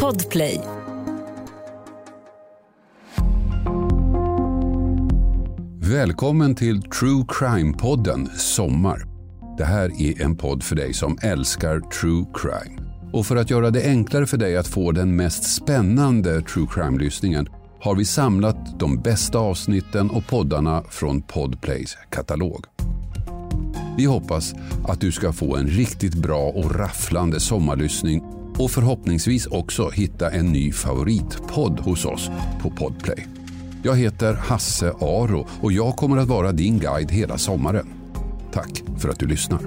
Podplay. Välkommen till True Crime-podden Sommar. Det här är en podd för dig som älskar true crime. Och för att göra det enklare för dig att få den mest spännande true crime-lyssningen har vi samlat de bästa avsnitten och poddarna från Podplays katalog. Vi hoppas att du ska få en riktigt bra och rafflande sommarlyssning och förhoppningsvis också hitta en ny favoritpodd hos oss på Podplay. Jag heter Hasse Aro och jag kommer att vara din guide hela sommaren. Tack för att du lyssnar.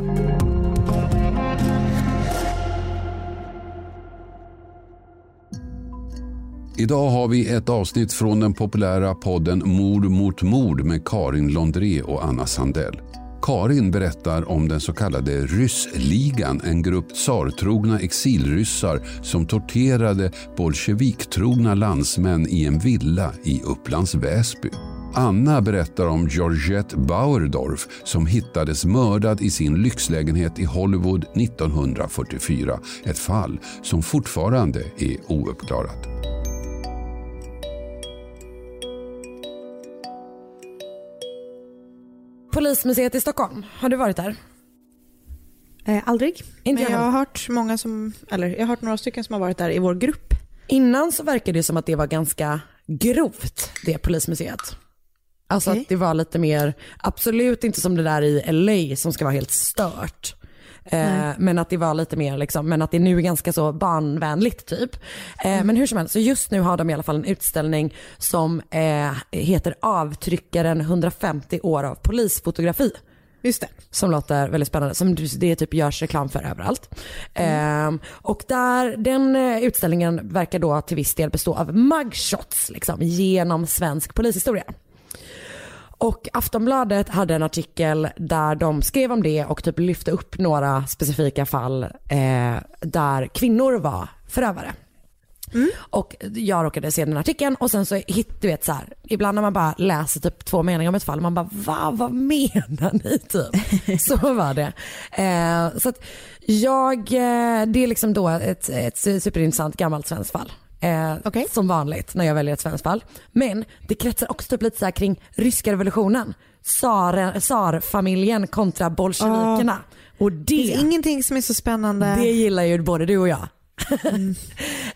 Idag har vi ett avsnitt från den populära podden Mord mot mord med Karin Londré och Anna Sandell. Karin berättar om den så kallade ryssligan, en grupp tsartrogna exilryssar som torterade bolsjeviktrogna landsmän i en villa i Upplands Väsby. Anna berättar om Georgette Bauerdorf som hittades mördad i sin lyxlägenhet i Hollywood 1944. Ett fall som fortfarande är ouppklarat. Polismuseet i Stockholm, har du varit där? Eh, aldrig. Inte Men jag har hört många som, eller jag har hört några stycken som har varit där i vår grupp. Innan så verkade det som att det var ganska grovt, det polismuseet. Alltså Okej. att det var lite mer, absolut inte som det där i LA som ska vara helt stört. Eh, men att det var lite mer liksom, men att det nu är ganska så barnvänligt typ. Eh, Men hur som helst, så just nu har de i alla fall en utställning som eh, heter Avtryckaren 150 år av polisfotografi. Just det. Som låter väldigt spännande, som det typ görs reklam för överallt. Ehm, och där, den eh, utställningen verkar då till viss del bestå av mugshots liksom, genom svensk polishistoria. Och Aftonbladet hade en artikel där de skrev om det och typ lyfte upp några specifika fall eh, där kvinnor var förövare. Och jag råkade se den artikeln och sen så hit, du vet så här, ibland när man bara läser typ två meningar om ett fall, man bara va, vad menar ni typ? så var det. Eh, så att jag, eh, det är liksom då ett, ett superintressant gammalt svenskt fall. Eh, Okej. Som vanligt när jag väljer ett svenskt fall. Men det kretsar också typ lite så här kring ryska revolutionen. Tsar- Tsarfamiljen kontra bolsjevikerna. Och Det det, finns ingenting som är så spännande. det gillar ju både du och jag.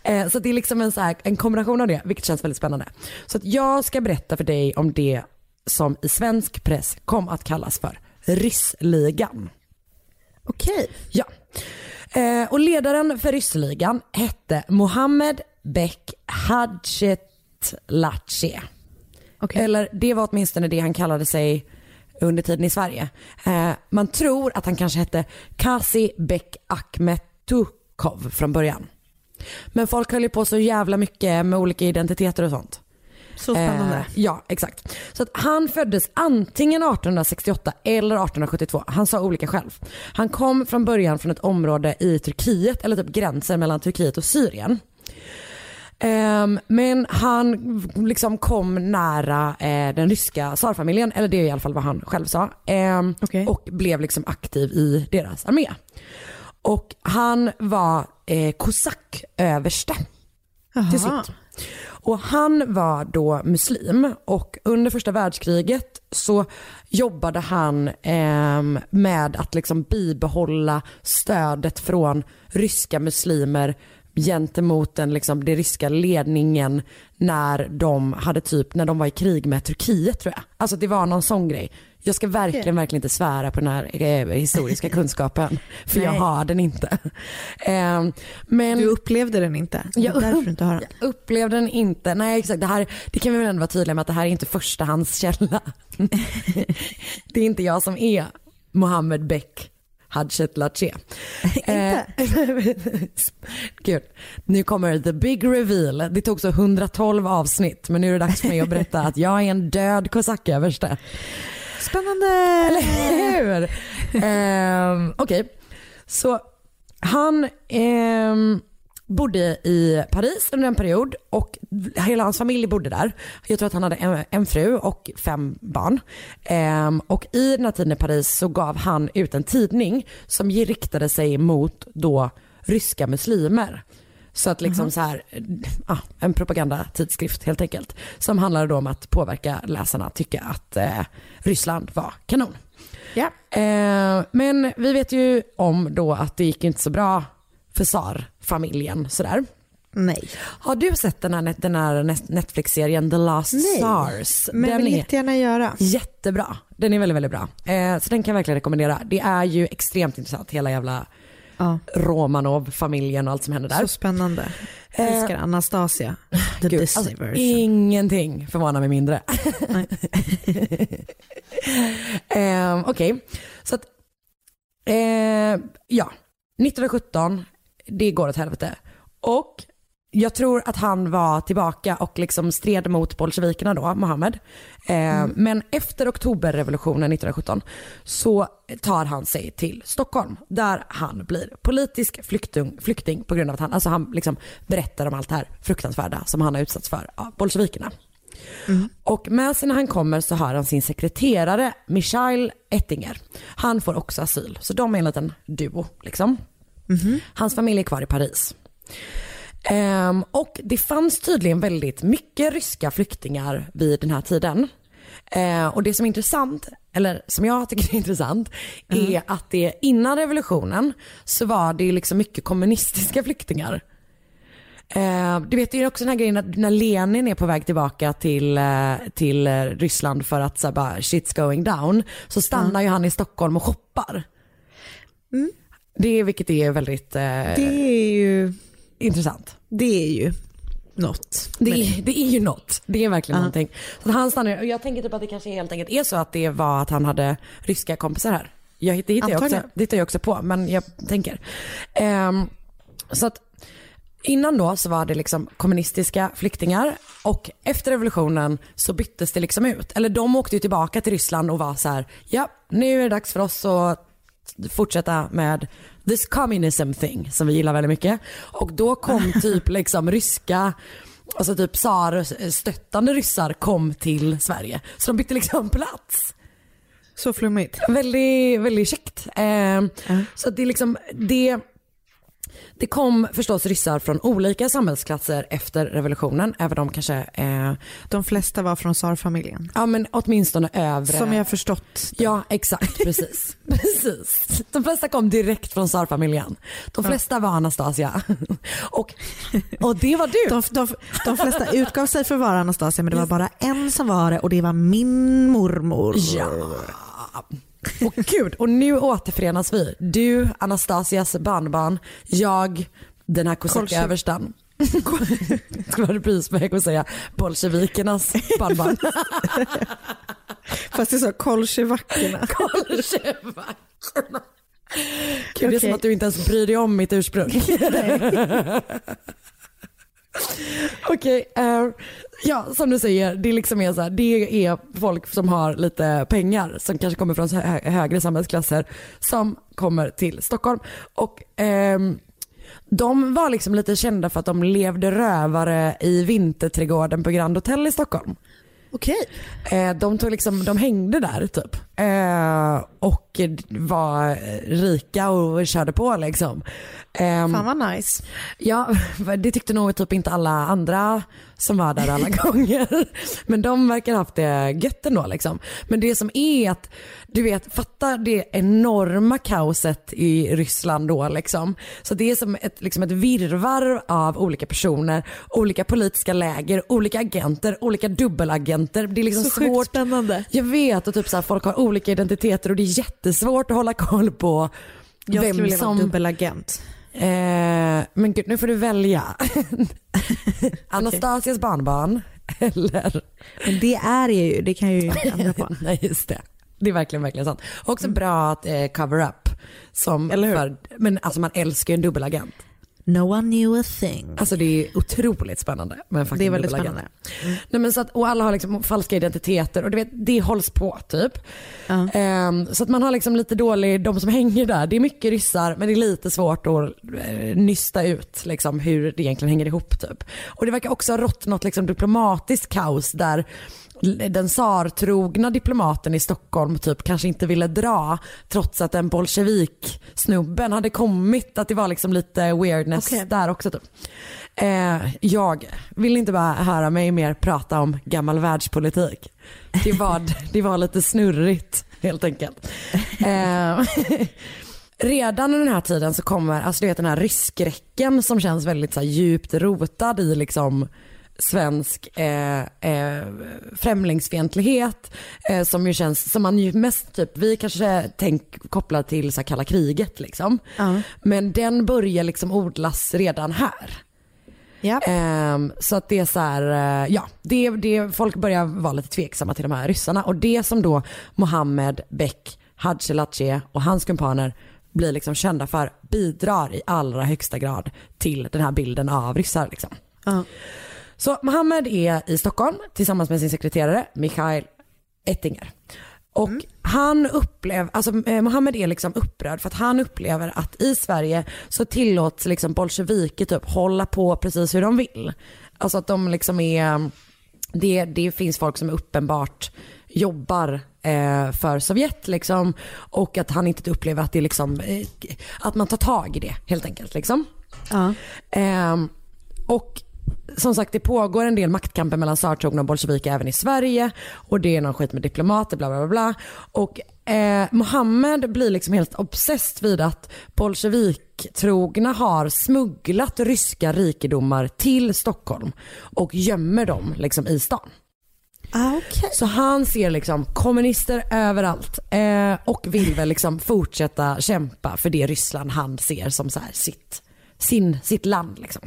Eh, så det är liksom en, så här, en kombination av det, vilket känns väldigt spännande. Så att jag ska berätta för dig om det som i svensk press kom att kallas för ryssligan. Okej. Ja. Eh, och ledaren för ryssligan hette Mohammed Bek Hadjetlatche. Okej. Eller det var åtminstone det han kallade sig under tiden i Sverige. Eh, man tror att han kanske hette Kasi Bek Akhmetukov från början. Men folk höll ju på så jävla mycket med olika identiteter och sånt. Så spännande. Eh, ja, exakt. Så att han föddes antingen 1868 eller 1872. Han sa olika själv. Han kom från början från ett område i Turkiet, eller typ gränsen mellan Turkiet och Syrien. Ehm, men han liksom kom nära eh, den ryska tsarfamiljen, eller det är i alla fall vad han själv sa. Ehm, Okej. Och blev liksom aktiv i deras armé. Och han var eh, kosacköverste till sitt. Och han var då muslim och under första världskriget så jobbade han ehm, med att liksom bibehålla stödet från ryska muslimer gentemot den, liksom, det ryska ledningen när de hade typ, när de var i krig med Turkiet tror jag. Alltså det var någon sån grej. Jag ska verkligen, verkligen inte svära på den här eh, historiska kunskapen. För jag Nej. har den inte. Ehm, men... Du upplevde den inte. Jag därför inte har den. Jag upplevde den inte. Nej exakt, det, här, det kan vi väl ändå vara tydliga med att det här är inte förstahandskälla. det är inte jag som är Mohammed Beck Hadjetlatche. Inte? Gud, nu kommer the big reveal. Det tog så 112 avsnitt men nu är det dags för mig att berätta att jag är en död kosacköverste. Spännande. Eller hur? Ehm, Okej, så han ehm, bodde i Paris under en period och hela hans familj bodde där. Jag tror att han hade en, en fru och fem barn. Ehm, och i den här tiden i Paris så gav han ut en tidning som riktade sig mot då ryska muslimer. Så att liksom så här, ja, en propagandatidskrift helt enkelt. Som handlade då om att påverka läsarna att tycka att eh, Ryssland var kanon. Ja. Eh, men vi vet ju om då att det gick inte så bra för tsar-familjen sådär. Nej. Har du sett den här, den här Netflix-serien The Last Nej. Tsars? Men den vill är jättegärna göra. jättebra. Den är väldigt, väldigt bra. Eh, så den kan jag verkligen rekommendera. Det är ju extremt intressant, hela jävla Ja. Romanov-familjen och allt som händer där. Så spännande. Eh, Älskar Anastasia. The Gud, Disney alltså, version. ingenting förvånar mig mindre. Eh, Okej, så att eh, ja, 1917, det går åt helvete. Och jag tror att han var tillbaka och liksom stred mot bolsjevikerna då, Mohammed. Eh, Men efter oktoberrevolutionen 1917 så tar han sig till Stockholm där han blir politisk flykting, flykting på grund av att han, alltså han liksom berättar om allt det här fruktansvärda som han har utsatts för av bolsjevikerna. Och med sig när han kommer så har han sin sekreterare Michail Ettinger. Han får också asyl, så de är en liten duo liksom. Hans familj är kvar i Paris. Ehm, och det fanns tydligen väldigt mycket ryska flyktingar vid den här tiden. Eh, och det som är intressant, eller som jag tycker är intressant, är att det innan revolutionen så var det liksom mycket kommunistiska flyktingar. Eh, du vet är också den här grejen att när Lenin är på väg tillbaka till, eh, till eh, Ryssland för att så bara shit's going down så stannar ju han i Stockholm och shoppar. Det är, vilket är väldigt eh, Det är ju, intressant. det är ju något. Det är, det är ju något. Det är verkligen Ja. någonting. Så han stannar, och jag tänker typ att det kanske helt enkelt är så att det var att han hade ryska kompisar här. Jag, det, hittar jag också, det hittar jag också på, men jag tänker. Ehm, så att innan då så var det liksom kommunistiska flyktingar och efter revolutionen så byttes det liksom ut. Eller de åkte ju tillbaka till Ryssland och var så här, ja nu är det dags för oss att fortsätta med this communism thing som vi gillar väldigt mycket. Och då kom typ liksom ryska, alltså typ tsar-stöttande ryssar kom till Sverige. Så de bytte liksom plats. Så flummigt. Väldigt, väldigt käckt. Eh, Så att det är liksom, det, det kom förstås ryssar från olika samhällsklasser efter revolutionen, även om kanske, eh, De flesta var från tsarfamiljen. ja men åtminstone övre. Som jag förstått. Ja exakt, precis. precis. De flesta kom direkt från tsarfamiljen. De flesta var Anastasia. Och, och det var du. De, de, de flesta utgav sig för att vara Anastasia men det var bara en som var det och det var min mormor. Ja. Och gud, och nu återförenas vi. Du, Anastasias barnbarn, jag, den här Kolchev. kosacköverstan. Skulle vara reprisväg att säga bolsjevikernas barnbarn. Fast det är så kolchevackerna. Kolchevackerna. Gud, det är som att du inte ens bryr dig om mitt ursprung. Okej, eh, ja som du säger, det liksom är så här, det är folk som har lite pengar som kanske kommer från hö- högre samhällsklasser som kommer till Stockholm. Och ehm, de var liksom lite kända för att de levde rövare i vinterträdgården på Grand Hotel i Stockholm. Okej. Eh, de, tog liksom, de hängde där typ. Eh, och var rika och körde på liksom. Ehm, Fan vad nice. Ja, det tyckte nog typ inte alla andra som var där alla gånger. Men de verkar ha haft det gött ändå liksom. Men det som är att, du vet, fatta det enorma kaoset i Ryssland då liksom. Så det är som ett, liksom ett virrvarr av olika personer, olika politiska läger, olika agenter, olika dubbelagenter. Det är liksom Så sjukt svårt. spännande. Jag vet och typ så här, folk har olika identiteter och det är jättesvårt att hålla koll på Jag skulle vem vilja vara dubbelagent. Eh, men gud, nu får du välja. Anastasias barnbarn eller... Men det är det ju, det kan jag ju inte ändra på. Nej, just det. Det är verkligen, verkligen sant. Också bra att eh, cover up. Som Eller hur? För, men alltså man älskar ju en dubbelagent. No one knew a thing. Alltså det är otroligt spännande med en fucking Det är väldigt spännande. Nej, men så att, och alla har liksom falska identiteter och du vet, det hålls på typ. Ja. Ehm, så att man har liksom lite dålig, de som hänger där, det är mycket ryssar men det är lite svårt att eh, nysta ut liksom, hur det egentligen hänger ihop typ. Och det verkar också ha rått något liksom, diplomatiskt kaos där den tsartrogna diplomaten i Stockholm typ kanske inte ville dra trots att den bolsjevik-snubben hade kommit. Att det var liksom lite weirdness Okej. där också. Typ. Eh, jag vill inte bara höra mig mer prata om gammal världspolitik. Det var, det var lite snurrigt helt enkelt. Eh, redan under den här tiden så kommer alltså du vet den här ryskräcken som känns väldigt så här, djupt rotad i liksom svensk eh, eh, främlingsfientlighet eh, som ju känns, som man ju mest typ, vi kanske tänk kopplat till så kalla kriget liksom. Ja. Men den börjar liksom odlas redan här. Ja. Ehm, så att det är så här, eh, ja, det, det, folk börjar vara lite tveksamma till de här ryssarna och det som då Mohammed Bek Hadjilatje och hans kumpaner blir liksom kända för bidrar i allra högsta grad till den här bilden av ryssar. Liksom. Ja. Så Mohammed är i Stockholm tillsammans med sin sekreterare Mikhail Ettinger. Och han upplever, alltså eh, Mohammed är liksom upprörd för att han upplever att i Sverige så tillåts liksom bolsjeviker typ hålla på precis hur de vill. Alltså att de liksom är, det, det finns folk som uppenbart jobbar eh, för Sovjet liksom och att han inte upplever att det liksom, eh, att man tar tag i det helt enkelt liksom. Ja. Ehm, och som sagt det pågår en del maktkamper mellan tsartrogna och bolsjeviker även i Sverige och det är någon skit med diplomater bla bla bla. bla. Och eh, Mohammed blir liksom helt obsessed vid att bolsjeviktrogna har smugglat ryska rikedomar till Stockholm och gömmer dem liksom i stan. Ah, okej. Så han ser liksom kommunister överallt eh, och vill väl liksom fortsätta kämpa för det Ryssland han ser som så här sitt, sin, sitt land. Liksom.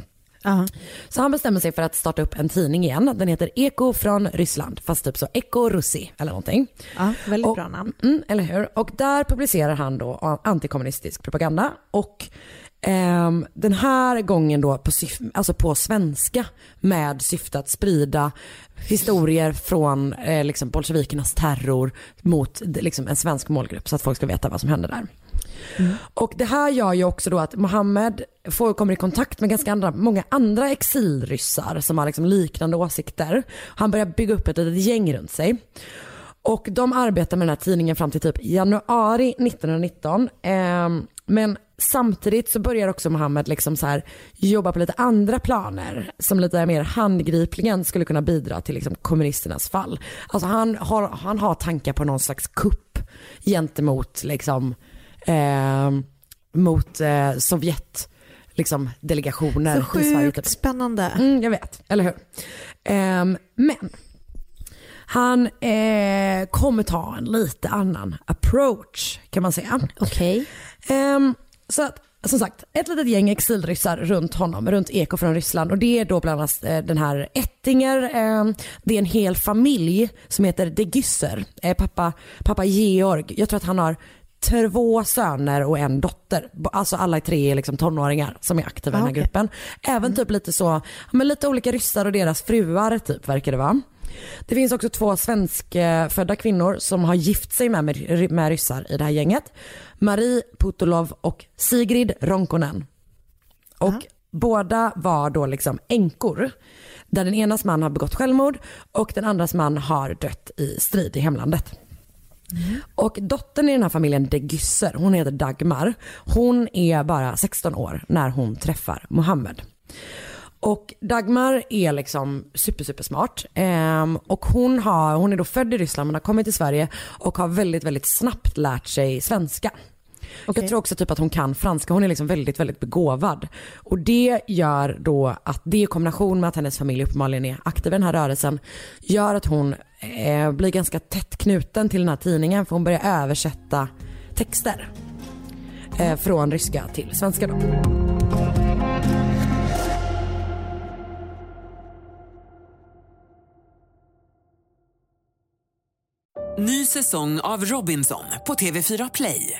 Ja. Så han bestämmer sig för att starta upp en tidning igen. Den heter Eko från Ryssland, fast typ så Eko Russi eller någonting. Ja, väldigt Och- bra namn. Mm, eller hur? Och där publicerar han då antikommunistisk propaganda och ehm, den här gången då på, syf- alltså på svenska med syfte att sprida historier från eh, liksom bolsjevikernas terror mot liksom, en svensk målgrupp så att folk ska veta vad som hände där. Mm. Och det här gör ju också då att Mohammed får, kommer i kontakt med ganska andra, många andra exilryssar som har liksom liknande åsikter. Han börjar bygga upp ett litet gäng runt sig. Och de arbetar med den här tidningen fram till typ januari 1919. Eh, men samtidigt så börjar också Mohammed liksom så här jobba på lite andra planer som lite mer handgripligen skulle kunna bidra till liksom kommunisternas fall. Alltså han har, han har tankar på någon slags kupp gentemot liksom ehm, mot eh, Sovjet liksom delegationer Så typ. sjukt spännande. Mm, jag vet, eller hur? Ehm, men han eh, kommer ta en lite annan approach kan man säga. Okej. Ehm, så att, som sagt, ett litet gäng exilryssar runt honom, runt Eko från Ryssland och det är då bland annat eh, den här Ettinger, ehm, det är en hel familj som heter de eh, pappa, pappa Georg, jag tror att han har två söner och en dotter. Alltså alla tre är liksom tonåringar som är aktiva i den här Okej. gruppen. Även typ lite så, men lite olika ryssar och deras fruar typ verkar det vara. Det finns också två svenskfödda kvinnor som har gift sig med, med, med ryssar i det här gänget. Marie Putolov och Sigrid Ronkonen. Och Aha. båda var då liksom änkor. Där den enas man har begått självmord och den andras man har dött i strid i hemlandet. Mm. Och dottern i den här familjen de Gysser, hon heter Dagmar. Hon är bara 16 år när hon träffar Mohammed. Och Dagmar är liksom super, super smart. Ehm, och hon, har, hon är då född i Ryssland men har kommit till Sverige och har väldigt, väldigt snabbt lärt sig svenska. Okej. Jag tror också typ att hon kan franska. Hon är liksom väldigt, väldigt begåvad. Och det gör då att det i kombination med att hennes familj uppenbarligen är aktiv i den här rörelsen gör att hon eh, blir ganska tätt knuten till den här tidningen för hon börjar översätta texter eh, från ryska till svenska då. Ny säsong av Robinson på TV4 Play.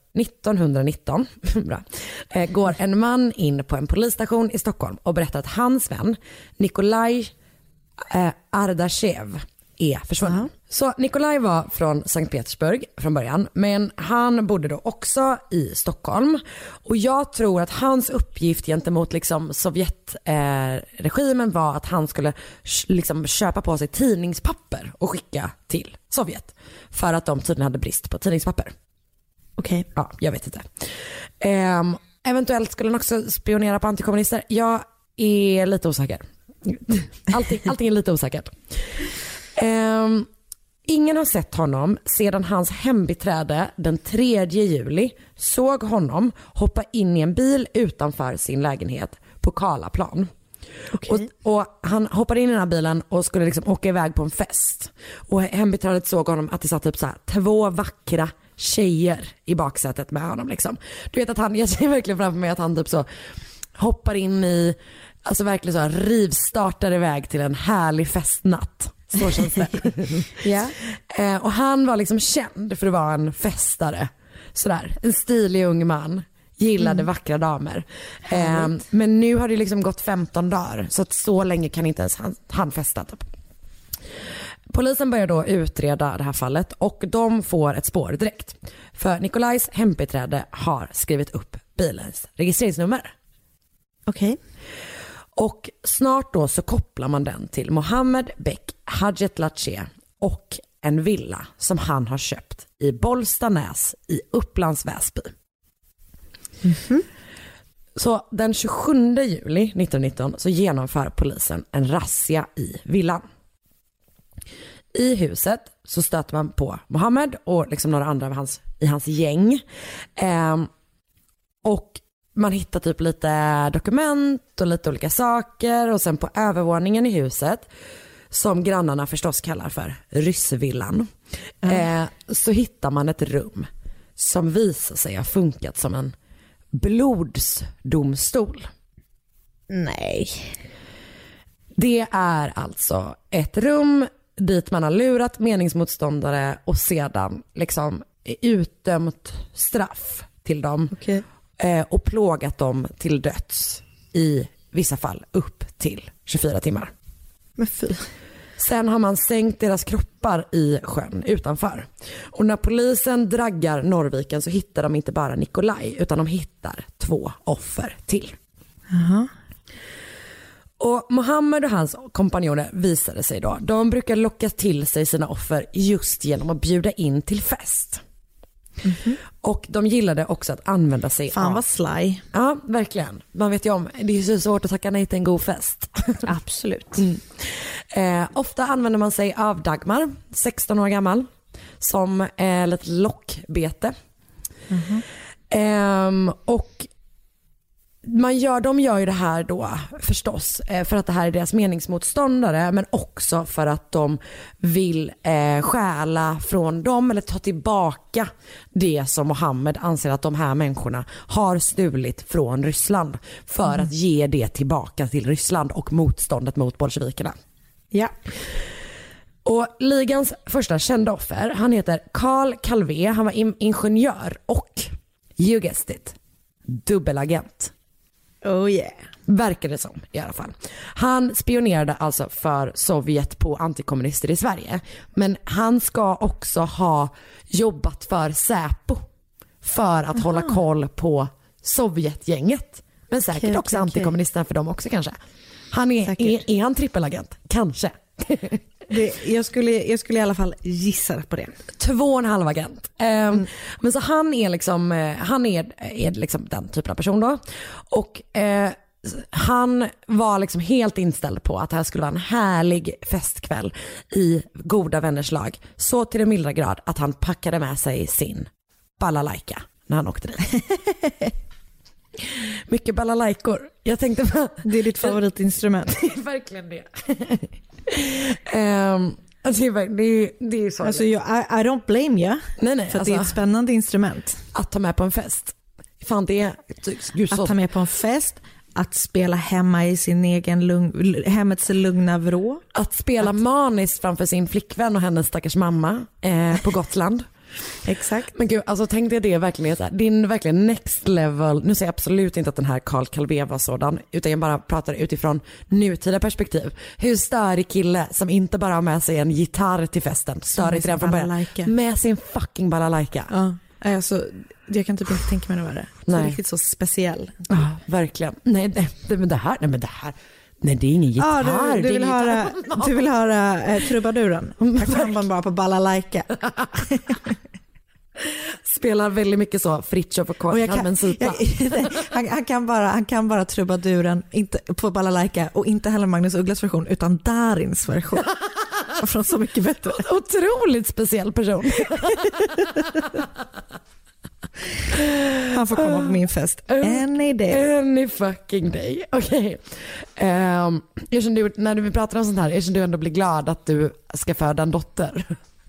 1919 bra, eh, går en man in på en polisstation i Stockholm och berättar att hans vän Nikolaj eh, Ardashev är försvunnen. Så Nikolaj var från Sankt Petersburg från början men han bodde då också i Stockholm och jag tror att hans uppgift gentemot liksom Sovjetregimen eh, var att han skulle liksom köpa på sig tidningspapper och skicka till Sovjet för att de tydligen hade brist på tidningspapper. Okej. Okay. Ja, jag vet inte. Um, eventuellt skulle han också spionera på antikommunister. Jag är lite osäker. Allting, allting är lite osäkert. Um, ingen har sett honom sedan hans hembiträde den 3 juli såg honom hoppa in i en bil utanför sin lägenhet på Karlaplan. Okay. Och, och, han hoppade in i den här bilen och skulle liksom åka iväg på en fest. Och hembiträdet såg honom att det satt typ så här, två vackra tjejer i baksätet med honom liksom. Du vet att han, jag ser verkligen framför mig att han typ så hoppar in i, alltså verkligen så här, rivstartar iväg till en härlig festnatt. Så känns det. yeah. eh, och han var liksom känd för att vara en festare. Sådär, en stilig ung man. Gillade mm. vackra damer. Eh, men nu har det liksom gått 15 dagar så att så länge kan inte ens han, han festa. Typ. Polisen börjar då utreda det här fallet och de får ett spår direkt. För Nikolajs hembiträde har skrivit upp bilens registreringsnummer. Okej. Okay. Och snart då så kopplar man den till Mohammed Bek Hajet Lache och en villa som han har köpt i Bollstanäs i Upplands Väsby. Mm -hmm. Så den 27 juli 1919 så genomför polisen en razzia i villan. I huset så stöter man på Mohammed och liksom några andra hans, i hans gäng. Eh, och man hittar typ lite dokument och lite olika saker och sen på övervåningen i huset som grannarna förstås kallar för ryssvillan. Mm. Eh, så hittar man ett rum som visar sig ha funkat som en blodsdomstol. Nej. Det är alltså ett rum dit man har lurat meningsmotståndare och sedan liksom utdömt straff till dem okay. eh, och plågat dem till döds i vissa fall upp till 24 timmar. Men fy. Sen har man sänkt deras kroppar i sjön utanför. Och när polisen draggar Norrviken så hittar de inte bara Nikolaj utan de hittar två offer till. Uh-huh. Och Mohammed och hans kompanjoner visade sig då, de brukar locka till sig sina offer just genom att bjuda in till fest. Mm-hmm. Och de gillade också att använda sig Fan av... vad sly. Ja, verkligen. Man vet ju om, det är så svårt att tacka nej till en god fest. Absolut. Mm. Eh, ofta använder man sig av Dagmar, 16 år gammal, som eh, lite lockbete. Mm-hmm. Eh, och man gör, de gör ju det här då förstås eh, för att det här är deras meningsmotståndare men också för att de vill eh, stjäla från dem eller ta tillbaka det som Mohammed anser att de här människorna har stulit från Ryssland för mm. att ge det tillbaka till Ryssland och motståndet mot bolsjevikerna. Ja. Och ligans första kända offer, han heter Carl Calvé, han var ingenjör och, you guessed it, dubbelagent. Oh yeah. Verkar det som i alla fall. Han spionerade alltså för Sovjet på antikommunister i Sverige. Men han ska också ha jobbat för Säpo. För att Aha. hålla koll på Sovjetgänget. Men säkert okay, också okay, antikommunisterna för dem också kanske. Han är, är, är han trippelagent? Kanske. Det, jag, skulle, jag skulle i alla fall gissa på det. Två och en halv agent. Um, mm. Men så han är liksom, eh, han är, är liksom den typen av person då. Och uh, han var liksom helt inställd på att det här skulle vara en härlig festkväll i goda vänners lag. Så till den milda grad att han packade med sig sin balalaika när han åkte dit. Mycket balalaikor. Jag tänkte på... Det är ditt favoritinstrument. Det är verkligen det. Um, alltså det, är, det, är, så. Alltså, jag, I, I don't blame you. nej, nej, För att alltså, det är ett spännande instrument. att ta med på en fest. Fan det är... Gud, Att ta med på en fest, att spela hemma i sin egen lugn, hemmets lugna vrå. att spela maniskt framför sin flickvän och hennes stackars mamma eh, på Gotland. Exakt. Men gud, alltså tänk dig det verkligen så här, är verkligen next level. Nu säger jag absolut inte att den här Carl Calvé var sådan, utan jag bara pratar utifrån nutida perspektiv. Hur störig kille som inte bara har med sig en gitarr till festen, störig till den från början, med sin fucking balalaika. Ja. Alltså, jag kan typ inte tänka mig något värre. Så Nej. riktigt så speciell. Ja, verkligen. Nej, men det här, nej men det här, nej det är ingen gitarr. Ja, du, du, vill höra, gitarr. du vill höra eh, trubaduren? Kan man bara på balalaika. Spelar väldigt mycket så Fritiof och Och jag Carmen kan, Sipa. jag, han, han, kan bara, han kan bara trubaduren inte, på balalaika och inte heller Magnus Ugglas version utan Darins version. Från Så mycket bättre. Otroligt speciell person. Han får komma på min fest. Any day. Any fucking day. Okej. Ehm, jag kände, ju- när vi pratar om sånt här, kände du ändå blir glad att du ska föda en dotter.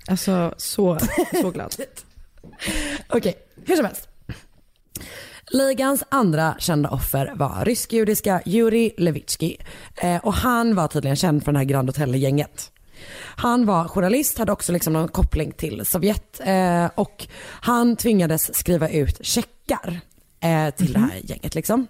Alltså så, så glad. Okej, hur som helst. Ligans andra kända offer var rysk-judiska Yuri Levitsky eh, och han var tydligen känd för det här Grand Hotel-gänget. Han var journalist, hade också liksom någon koppling till Sovjet eh, och han tvingades skriva ut checkar eh, till det här gänget liksom.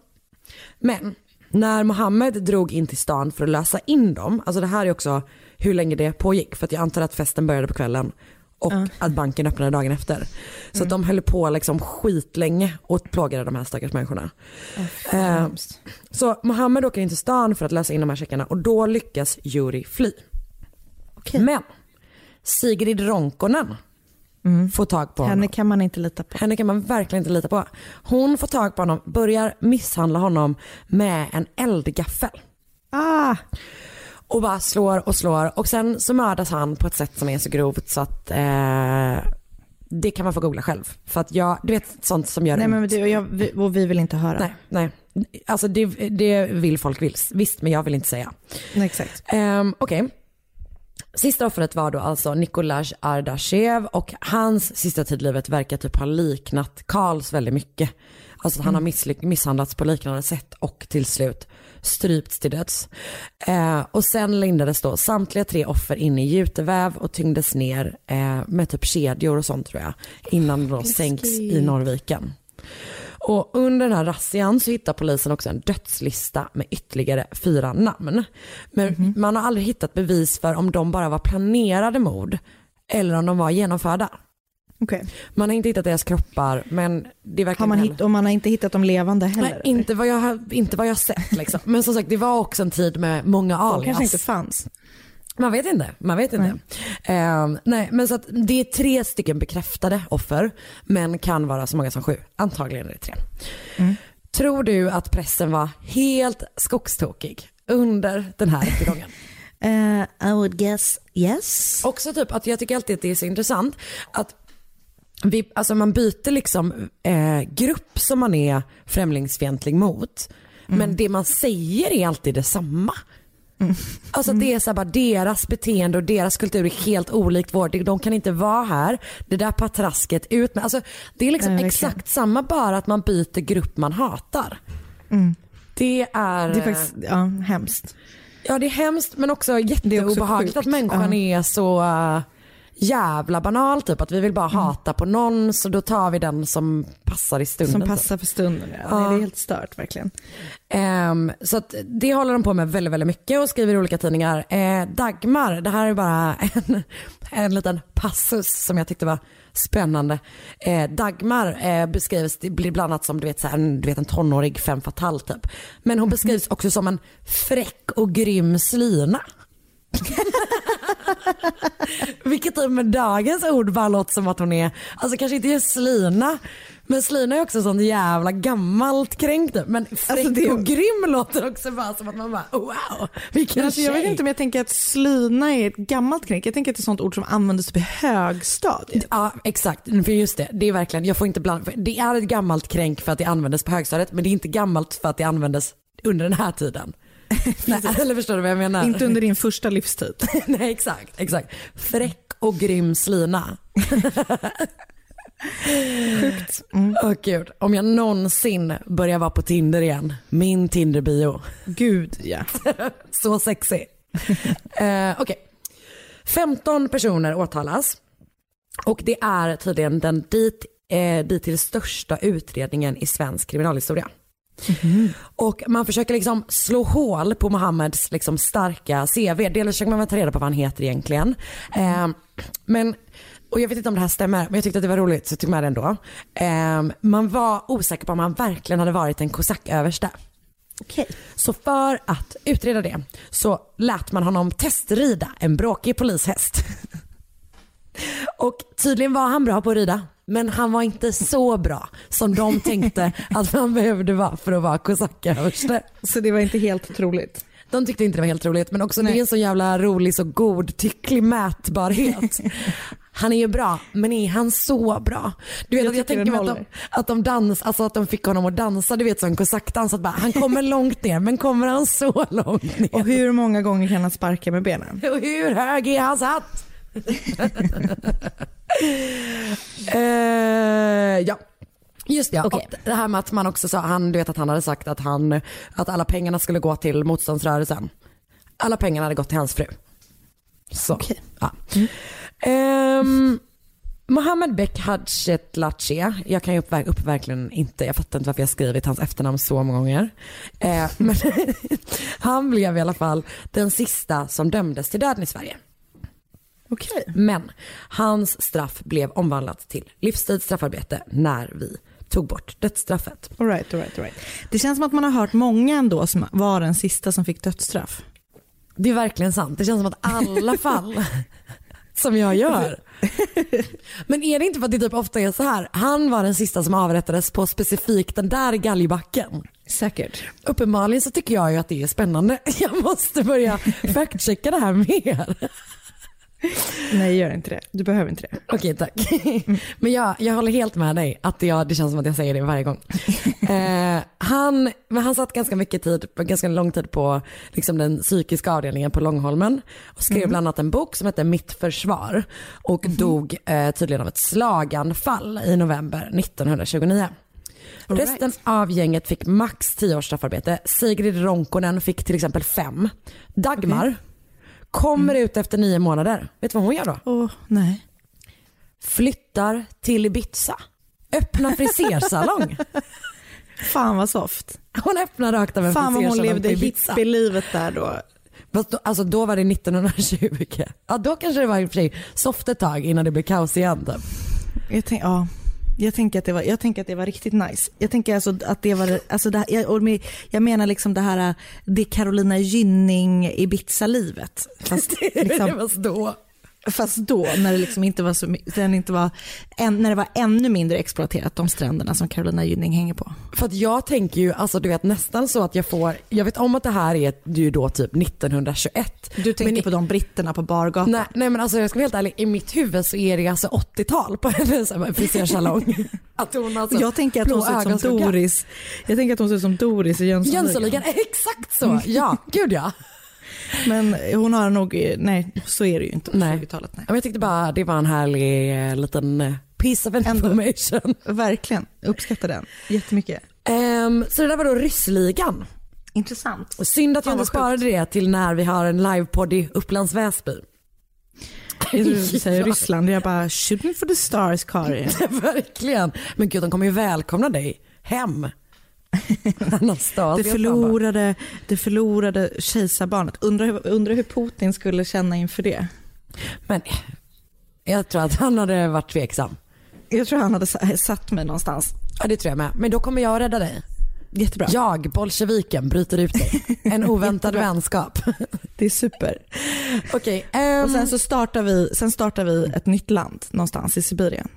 Men när Mohammed drog in till stan för att lösa in dem, alltså det här är också hur länge det pågick för att jag antar att festen började på kvällen och att banken öppnade dagen efter. Så att de höll på liksom skitlänge och plågade de här stackars människorna. Eh, så Mohammed åker in till stan för att lösa in de här checkarna och då lyckas Yuri fly. Men Sigrid Ronkonen får tag på honom. Henne kan man inte lita på. Henne kan man verkligen inte lita på. Hon får tag på honom, börjar misshandla honom med en eldgaffel. Ah, Och bara slår och slår och sen så mördas han på ett sätt som är så grovt så att eh, det kan man få googla själv. För att jag, du vet sånt som gör nej men du och jag, vi, och vi vill inte höra. Nej, nej. Alltså det, det vill folk vill, visst men jag vill inte säga. Nej, exakt. Um, Okej. Sista offret var då alltså Nikolaj Ardashev och hans sista tid i livet verkar typ ha liknat Karls väldigt mycket. Alltså att han har misshandlats på liknande sätt och till slut strypts till döds. Eh, och sen lindades då samtliga tre offer in i juteväv och tyngdes ner eh, med typ kedjor och sånt tror jag innan de då sänks i Norrviken. Och under den här razzian så hittar polisen också en dödslista med ytterligare fyra namn. Men man har aldrig hittat bevis för om de bara var planerade mord eller om de var genomförda. Okej. Man har inte hittat deras kroppar men det verkar Har man hitt, och man har inte hittat dem levande heller? Nej, inte vad jag har, inte vad jag sett liksom. Men som sagt det var också en tid med många De alias. kanske inte fanns. Man vet inte, man vet inte. Ehm, nej, men så det är tre stycken bekräftade offer, men kan vara så många som sju. Antagligen är det tre. Tror du att pressen var helt skogstokig under den här rättegången? Eh, I would guess yes. Också typ att jag tycker alltid att det är så intressant att vi, alltså man byter liksom eh, grupp som man är främlingsfientlig mot. Men det man säger är alltid detsamma. Alltså att det är så bara deras beteende och deras kultur är helt olikt vår. De kan inte vara här. Det där patrasket ut med. Alltså det är liksom Nej, verkligen. exakt samma bara att man byter grupp man hatar. Det är, Det är faktiskt ja, hemskt. ja det är hemskt men också är också jätteobehagligt att människan Ja. är så äh, jävla banal typ. Att vi vill bara Mm. hata på någon så då tar vi den som passar i stunden. Som typ. passar för stunden. Ja. Nej, det är helt stört verkligen. Ehm, så att det håller de på med väldigt, väldigt mycket och skriver i olika tidningar. Eh, Dagmar, det här är bara en, en liten passus som jag tyckte var spännande. Eh, Dagmar eh, beskrivs bland annat som du vet, så här, en, du vet, en tonårig femme fatale typ. Men hon beskrivs också som en fräck och grym slyna. Vilket typ med dagens ord bara låter som att hon är, alltså kanske inte just slina, men slina är också sånt jävla gammalt kränkt. Men fräck Alltså, det- och grym låter också bara som att man bara wow, vilken alltså, jag vet tjej. inte om jag tänker att slyna är ett gammalt knäck. Jag tänker att det är ett sånt ord som användes typ i högstadiet. Ja exakt, för just det, det är verkligen, jag får inte blanda, det är ett gammalt kränk för att det användes på högstadiet men det är inte gammalt för att det användes under den här tiden. Nej, eller förstår du vad jag menar? Inte under din första livstid. Nej exakt, exakt. Fräck och grym slina. Sjukt. Mm. Gud, om jag någonsin börjar vara på Tinder igen, min Tinder-bio. Gud ja. Så sexy. eh, Okej. 15 personer åtalas och det är tydligen den dit, eh, dittills största utredningen i svensk kriminalhistoria. Och man försöker liksom slå hål på Mohammeds liksom starka CV. Dels försöker man ta reda på vad han heter egentligen. Eh, men, och jag vet inte om det här stämmer, men jag tyckte att det var roligt så jag tog med det ändå. Eh, man var osäker på om han verkligen hade varit en kosacköverste. Okej. Så för att utreda det så lät man honom testrida en bråkig polishäst. Och tydligen var han bra på att rida. Men han var inte så bra som de tänkte att man behövde vara för att vara kosacköverste. Så det var inte helt troligt. De tyckte inte det var helt roligt men också det är en så jävla rolig så godtycklig mätbarhet. Han är ju bra men är han så bra? Du vet Jag att jag tänker mig att de, att de dans, alltså att de fick honom att dansa du vet som kosackdans. Att bara, han kommer långt ner men kommer han så långt ner? Och hur många gånger kan han sparka med benen? Och hur hög är hans hatt? eh, ja. Just ja. Och det här med att man också sa, han, du vet att han hade sagt att, han, att alla pengarna skulle gå till motståndsrörelsen. Alla pengarna hade gått till hans fru. Så. Okej. Ja. Ehm, Mohammed Bek Hadjetlatche, jag kan ju upp, upp verkligen inte, jag fattar inte varför jag skrivit hans efternamn så många gånger. Eh, men han blev i alla fall den sista som dömdes till döden i Sverige. Okej. Men hans straff blev omvandlat till livstids straffarbete när vi tog bort dödsstraffet. All right, all right, all right. Det känns som att man har hört många ändå som var den sista som fick dödsstraff. Det är verkligen sant. Det känns som att alla fall som jag gör. Men är det inte för att det typ ofta är så här, han var den sista som avrättades på specifikt den där galgbacken. Säkert. Uppenbarligen så tycker jag ju att det är spännande. Jag måste börja fact-checka det här mer. Nej, gör inte det. Du behöver inte det. Okej tack. Men jag, jag håller helt med dig att jag, det känns som att jag säger det varje gång. Eh, han, men han satt ganska mycket tid, ganska lång tid på liksom den psykiska avdelningen på Långholmen och skrev bland annat en bok som hette Mitt försvar och dog eh, tydligen av ett slaganfall i november 1929. All right. Resten av gänget fick max 10 års straffarbete. Sigrid Ronkonen fick till exempel fem. Dagmar kommer ut efter nio månader. Vet du vad hon gör då? Åh, nej. flyttar till Ibiza. Öppnar frisersalong. Fan vad soft. Hon öppnar rakt av en Fan vad hon levde hippielivet där då. Fast då, alltså då var det 1920. Ja då kanske det var i och för sig soft ett tag innan det blev kaos igen. Typ. Jag, tänk, ja, jag, tänker att det var, jag tänker att det var riktigt nice. Jag tänker alltså att det var, alltså det, jag, jag menar liksom det här, det Carolina Gynning Ibiza-livet. Fast, det liksom, var då. Fast då när det liksom inte var så den inte var, än, när det var ännu mindre exploaterat de stränderna som Carolina Gynning hänger på. För att jag tänker ju, alltså du vet nästan så att jag får, jag vet om att det här är ju då typ 1921. Du tänker Men på de britterna på bargatan. Nej, nej men alltså jag ska vara helt ärlig, i mitt huvud så är det alltså 80-tal på hennes frisersalong. att hon alltså jag tänker att hon ser ut som. Doris. Jag tänker att hon ser ut som Doris i Jönssonligan. Jönssonligan, exakt så. Ja, gud ja. Men hon har nog, nej så är det ju inte på Nej. 20-talet. Nej. Men Jag tyckte bara det var en härlig eh, liten eh, piece of information. Verkligen, uppskattar den jättemycket. Ehm, så det där var då ryssligan. Intressant. Och Synd att jag inte sparade det till när vi har en livepodd i Upplands Väsby. Du säger Ryssland, jag bara shooting for the stars Karin. Verkligen. Men gud de kommer ju välkomna dig hem. Det förlorade, det förlorade kejsarbarnet. Undrar, undrar hur Putin skulle känna inför det. Men jag tror att han hade varit tveksam. Jag tror han hade sa- satt mig någonstans. Ja det tror jag med. Men då kommer jag rädda dig. jättebra. Jag, bolsjeviken, bryter ut dig. En oväntad vänskap. Det är super. Okej, ehm, Och sen så startar vi, sen startar vi ett nytt land någonstans i Sibirien.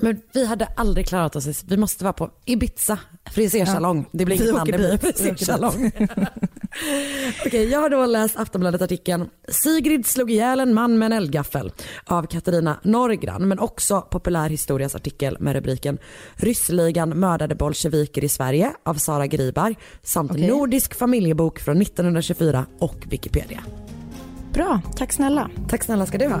Men vi hade aldrig klarat oss. Vi måste vara på Ibiza, frisersalong. Det blir Vi inget land, åker det blir åker dit. frisersalong. Okej, jag har då läst Aftonbladet-artikeln Sigrid slog ihjäl en man med en eldgaffel av Katarina Norgran men också Populär historias artikel med rubriken Ryssligan mördade bolsjeviker i Sverige av Sara Griberg samt Okej. Nordisk familjebok från 1924 och Wikipedia. Bra, tack snälla. Tack snälla ska du ha.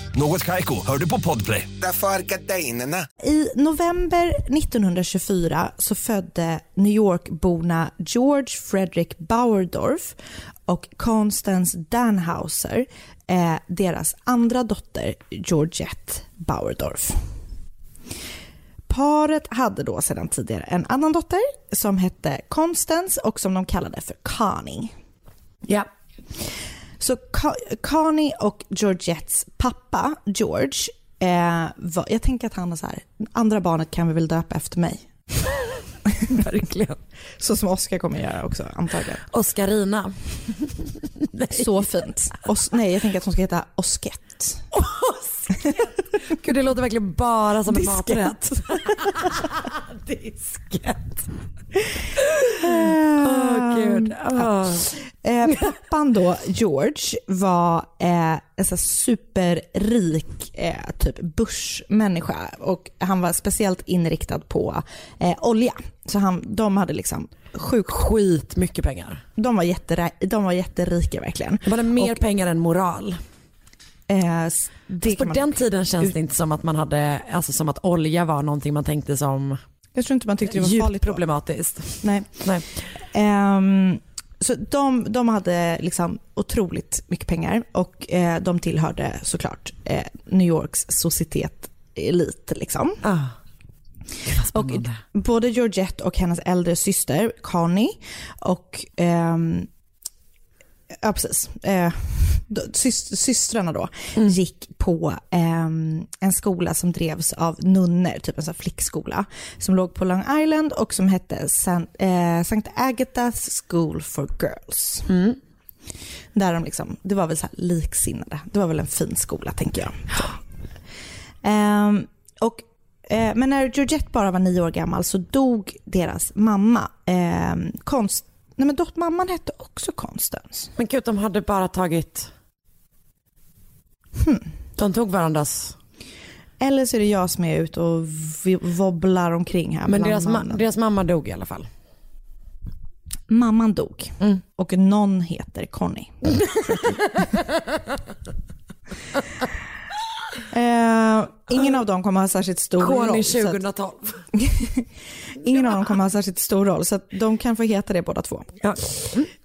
Något Kaiko, hör du på Podplay. Därför är gardinerna. I november 1924 så födde New York-borna George Frederick Bauerdorf och Constance Danhauser eh, deras andra dotter Georgette Bauerdorf. Paret hade då sedan tidigare en annan dotter som hette Constance och som de kallade för Connie. Ja. Så Ka- Connie och Georgettes pappa George, eh, var, jag tänker att han var så här, andra barnet kan vi väl döpa efter mig. Verkligen. Så som Oscar kommer göra också antagligen. Oscarina. Så fint. Os- nej, jag tänker att hon ska heta Oskett. Gud det låter verkligen bara som en maträtt. Disket. Åh gud. Åh. Eh, pappan då, George, var eh, en så superrik eh, typ börsmänniska och han var speciellt inriktad på eh, olja. Så han, de hade liksom sjukt, Skit mycket pengar. de var, jättere, de var jätterika verkligen. De hade mer Och, pengar än moral. Eh, det På man, den tiden känns det inte som att man hade, alltså som att olja var någonting man tänkte som jag tror inte man tyckte det var djupt farligt. problematiskt. Nej. Nej. Ehm, så de, de hade liksom otroligt mycket pengar och eh, de tillhörde såklart eh, New Yorks societet elit. Liksom. Ah. Och både Georgette och hennes äldre syster Connie och ehm, Ja precis. Eh, systrarna då gick på ehm, en skola som drevs av nunnor, typ en sån flickskola, som låg på Long Island och som hette San, eh, St. Agatha's School for Girls. Där de liksom, det var väl så liksinnade, det var väl en fin skola tänker jag. Ehm, och, eh, men när Georgette bara var nio år gammal så dog deras mamma. Ehm, konst, nej men dot, mamman hette också Constance. Men gud de hade bara tagit, de tog varandras, Eller så är det jag som är ute och wobblar omkring här. men deras, ma- deras mamma dog i alla fall. Mamman dog Mm. och någon heter Connie. Eh, ingen av dem kommer ha särskilt stor roll. Så att- 2012. Ingen av dem kommer ha särskilt stor roll så de kan få heta det båda två. Ja.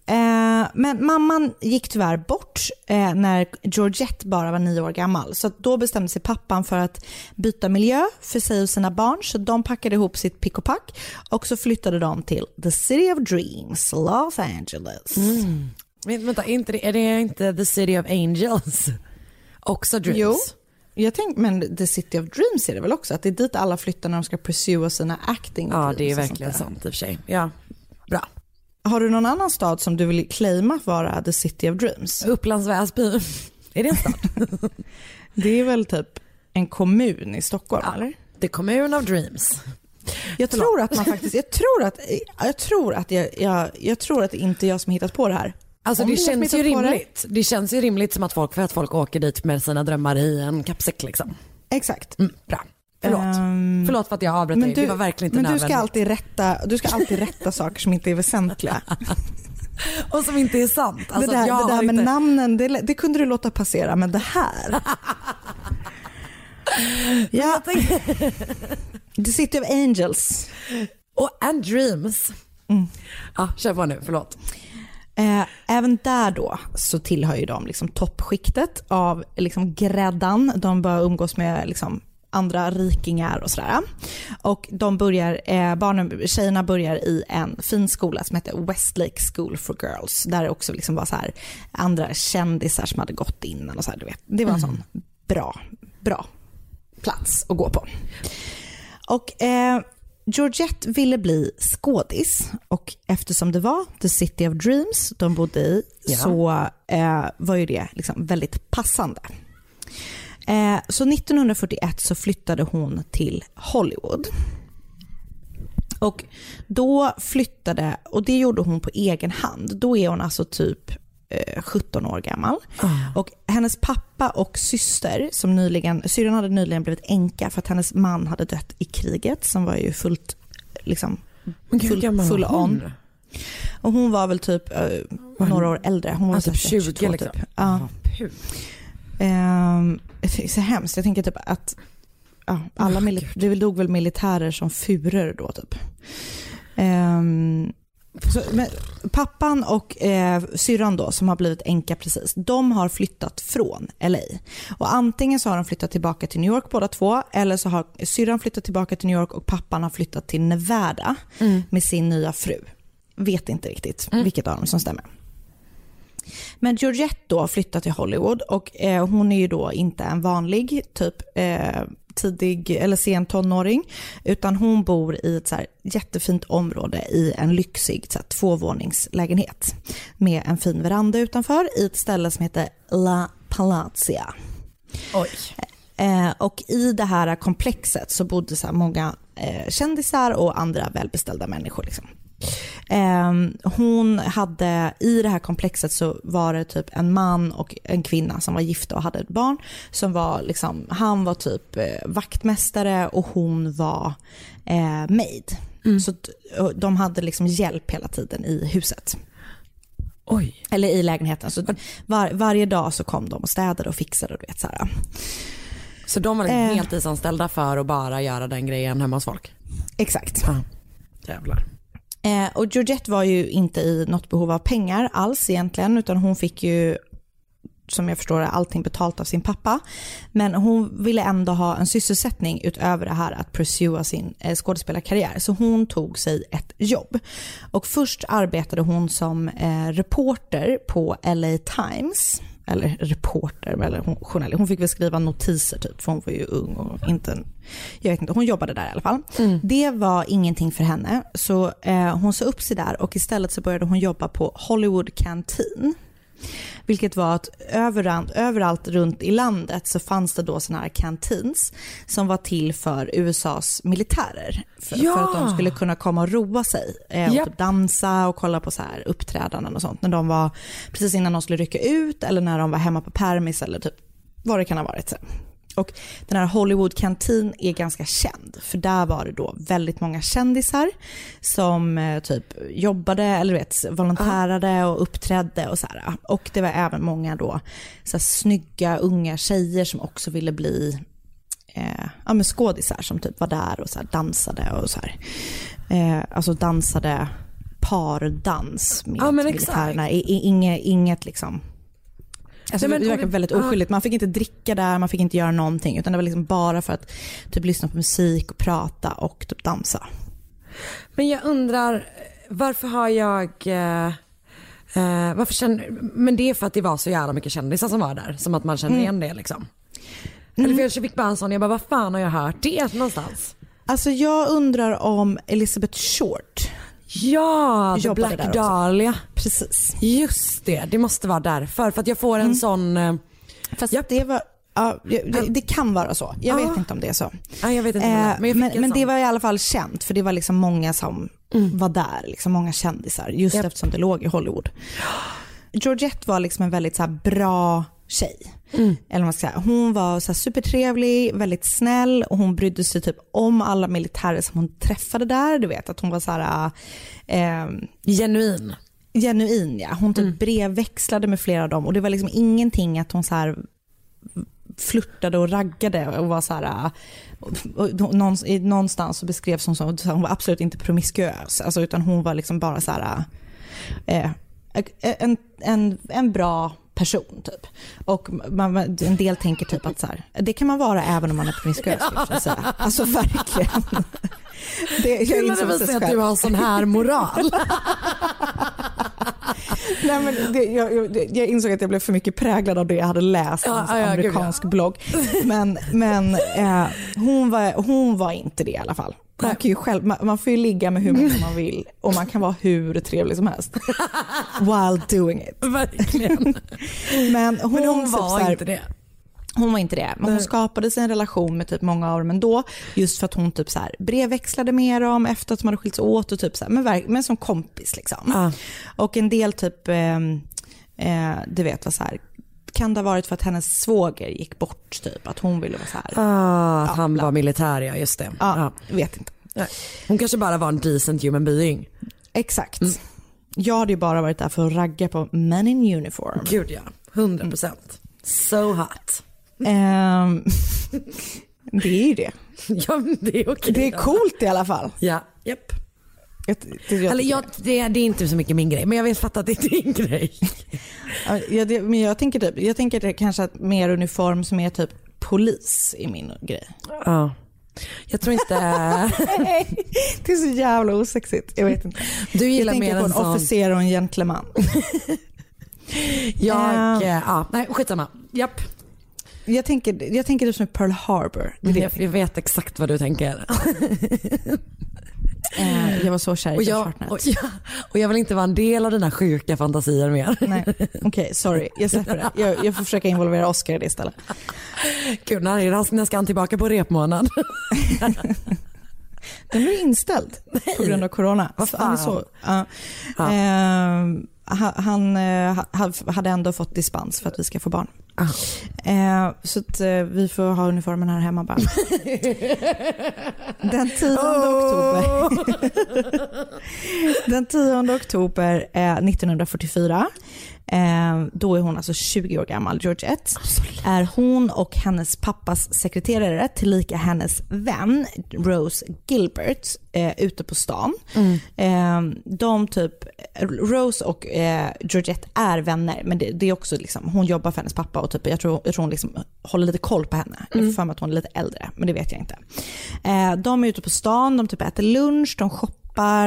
Eh, men mamman gick tyvärr bort eh, när Georgette bara var nio år gammal. Så då bestämde sig pappan för att byta miljö för sig och sina barn. Så de packade ihop sitt pick och pack och så flyttade de till the city of dreams, Los Angeles. Men vänta, är, inte det, är det inte the city of angels? Också dreams? Jo. Jag tänkte, men the city of dreams är det väl också? Att det är dit alla flyttar när de ska pursua sina acting Ja det är verkligen sant i och för sig. Ja, bra. Har du någon annan stad som du vill claima vara the city of dreams? Upplands Väsby, är det en stad? Det är väl typ en kommun i Stockholm eller? The commune of dreams. Jag tror att man faktiskt, jag tror att, jag tror att jag, jag, jag tror att det inte är jag som hittat på det här. Alltså Om det känns ju på det- rimligt. Det känns ju rimligt som att folk, för att folk åker dit med sina drömmar i en kappsäck liksom. Exakt. Mm, bra. Förlåt. Ehm, Förlåt för att jag avbröt dig. det var verkligen inte men du ska, alltid rätta, du ska alltid rätta saker som inte är väsentliga. Och som inte är sant. Alltså, det där, det där med inte... namnen, det, det kunde du låta passera, men det här. ja, The City of Angels. Och And Dreams. Mm. Ja, kör på nu, förlåt. Eh, även där då så tillhör ju de liksom toppskiktet av liksom gräddan. De bör umgås med liksom andra rikingar och sådär. Och de börjar, eh, barnen, tjejerna börjar i en fin skola som heter Westlake School for Girls. Där det också liksom var så här andra kändisar som hade gått innan och så här, du vet. Det var en sån bra, bra plats att gå på. Och eh, Georgette ville bli skådis och eftersom det var The City of Dreams de bodde i Ja. så eh, var ju det liksom väldigt passande. Eh, så 1941 så flyttade hon till Hollywood. Och då flyttade, och det gjorde hon på egen hand, då är hon alltså typ 17 år gammal. Och hennes pappa och syster, som nyligen, syrran hade nyligen blivit änka för att hennes man hade dött i kriget som var ju fullt, liksom, full, full on. Och hon var väl typ eh, några år äldre. Hon var Ja, typ så här 20 22 liksom. Typ. Ja. Puh. Ehm, det är så hemskt. Jag tänker typ att ja, alla mili- det dog väl militärer som furor då typ. Ehm, så, men, pappan och eh, syrran då som har blivit änka precis, de har flyttat från LA. Och antingen så har de flyttat tillbaka till New York båda två eller så har syrran flyttat tillbaka till New York och pappan har flyttat till Nevada med sin nya fru. Vet inte riktigt vilket av dem som stämmer. Men Georgette då flyttar till Hollywood och eh, hon är ju då inte en vanlig typ eh, tidig eller sen tonåring utan hon bor i ett så jättefint område i en lyxig så här, tvåvåningslägenhet med en fin veranda utanför i ett ställe som heter La Palazia. Oj. Eh, och i det här komplexet så bodde så här många eh, kändisar och andra välbeställda människor. Liksom. Eh, hon hade, i det här komplexet så var det typ en man och en kvinna som var gifta och hade ett barn. Som var liksom, han var typ eh, vaktmästare och hon var eh, maid. Så t- och de hade liksom hjälp hela tiden i huset. Oj. Eller i lägenheten. Så var, varje dag så kom de och städade och fixade. Och du vet, så här. Så de var liksom Eh. heltidsanställda för att bara göra den grejen hemma hos folk? Exakt. Ja. Jävlar. Eh, och Georgette var ju inte i något behov av pengar alls egentligen, utan hon fick ju som jag förstår det, allting betalt av sin pappa. Men hon ville ändå ha en sysselsättning utöver det här att pursua sin eh, skådespelarkarriär. Så hon tog sig ett jobb. Och först arbetade hon som eh, reporter på LA Times. Eller reporter, eller hon, journalist. Hon fick väl skriva notiser typ, för hon var ju ung och inte en, jag vet inte, hon jobbade där i alla fall. Det var ingenting för henne, så eh, hon sa upp sig där och istället så började hon jobba på Hollywood Canteen. Vilket var att överallt, överallt runt i landet så fanns det då sådana här canteens som var till för USAs militärer. För, Ja! för att de skulle kunna komma och roa sig eh, och Japp. typ dansa och kolla på så här uppträdanden och sånt. När de var precis innan de skulle rycka ut eller när de var hemma på permis eller typ vad det kan ha varit. Och den här Hollywood Canteen är ganska känd, för där var det då väldigt många kändisar som eh, typ jobbade eller vet, volontärade och uppträdde och så här. Och det var även många då så här, snygga unga tjejer som också ville bli eh, ja, men skådisar som typ var där och så här, dansade och så här. Eh, alltså dansade pardans med Ja, militärerna. I, i, inget, inget liksom Alltså, Nej, men- det verkar väldigt oskyldigt. Man fick inte dricka där, man fick inte göra någonting. Utan det var liksom bara för att typ lyssna på musik och prata och typ dansa. Men jag undrar, varför har jag... Eh, eh, varför känner, men det är för att det var så jävla mycket kändisar som var där. Som att man känner Mm. igen det liksom. Eller för jag fick bara en sån, jag bara vad fan har jag hört det någonstans? Alltså jag undrar om Elizabeth Short Ja, The Black. Dahlia. Precis. Just det, det måste vara därför. För att jag får en sån... Eh, Fast det var, ja, det, det kan vara så. Jag Ja. vet inte om det är så. ja, jag vet inte Eh, men men men det var i alla fall känt för det var liksom många som var där, liksom många kändisar. Just Japp. eftersom det låg i Hollywood. Georgette var liksom en väldigt så bra tjej. Mm. Eller man ska säga. Hon var så supertrevlig, väldigt snäll och hon brydde sig typ om alla militärer som hon träffade där. Du vet att hon var så här, eh, Genuin. genuin ja. Hon typ Mm. brevväxlade med flera av dem och det var liksom ingenting att hon så här flörtade och raggade och var så här, i- någonstans så beskrevs hon som att hon var absolut inte promiskuös, alltså, utan hon var liksom bara så här, eh, en, en, en bra person typ. Och man, en del tänker typ att så här, det kan man vara även om man är promiskuös. säga. Alltså verkligen. Det, jag Kul att precis visar att du har sån här moral. Nej, men det, jag, jag, insåg att jag blev för mycket präglad av det jag hade läst i Ja, en ja, ja, gud, amerikansk blogg. Men, men eh, hon, var, hon var inte det i alla fall. Man, kan ju själv, man, man får ju ligga med hur många man vill och man kan vara hur trevlig som helst. While doing it. Verkligen. Men hon, Men hon typ var så här- inte det. Hon var inte det, men hon skapade sig en relation med typ många av dem ändå. Just för att hon typ så här brevväxlade med dem efter att de hade skilts åt och typ så här, men, men som kompis liksom. Ja. Och en del typ, eh, eh, du vet vad så här, kan det ha varit för att hennes svåger gick bort typ, att hon ville vara så här. Ah, Ja, han bla. var militär ja, just det. Ja, vet inte. Nej. Hon kanske bara var en decent human being. Exakt. Jag hade ju bara varit där för att ragga på men in uniform. Gud ja, 100 procent. So hot. Ehm, det är ju det. Ja det är okej. Det är coolt i alla fall. Ja, japp. Jag, det, jag, Eller jag, det, det är inte så mycket min grej, men jag vet fatta att det är din grej. Ja, det, men jag tänker, typ, jag tänker det kanske att mer uniform som är typ polis i min grej. Ja. Jag tror inte... det är så jävla osexigt. Jag vet inte. Du Jag gillar tänker mer på en sån... officer och en gentleman. Jag, eh, ja, nej skitsamma. Japp. Jag tänker, jag tänker typ som Pearl Harbor. Det det. Jag, jag vet exakt vad du tänker. Eh, jag var så kär i Och jag, och, jag, och jag vill inte vara en del av dina sjuka fantasier mer. Nej, okej, sorry. Jag släpper det. Jag, jag får försöka involvera Oscar i det istället. Gud, när, när ska han tillbaka på repmånad? Den blev inställd på grund av corona. Vad fan. så. Ja. Ehm, ha- han eh, ha- hade ändå fått dispens för att vi ska få barn. Ah. Eh, så att, eh, vi får ha uniformen här hemma bara. Den 10 oktober, den 10 oktober eh, 1944, eh, då är hon alltså 20 år gammal, Georgette, är hon och hennes pappas sekreterare, tillika hennes vän Rose Gilbert, eh, ute på stan. Eh, de typ, Rose och eh, Georgette är vänner, men det, det är också liksom, hon jobbar för hennes pappa och typ, jag tror, jag tror hon liksom håller lite koll på henne. Jag får för mig att hon är lite äldre, men det vet jag inte. Eh, de är ute på stan, de typ äter lunch, de shoppar,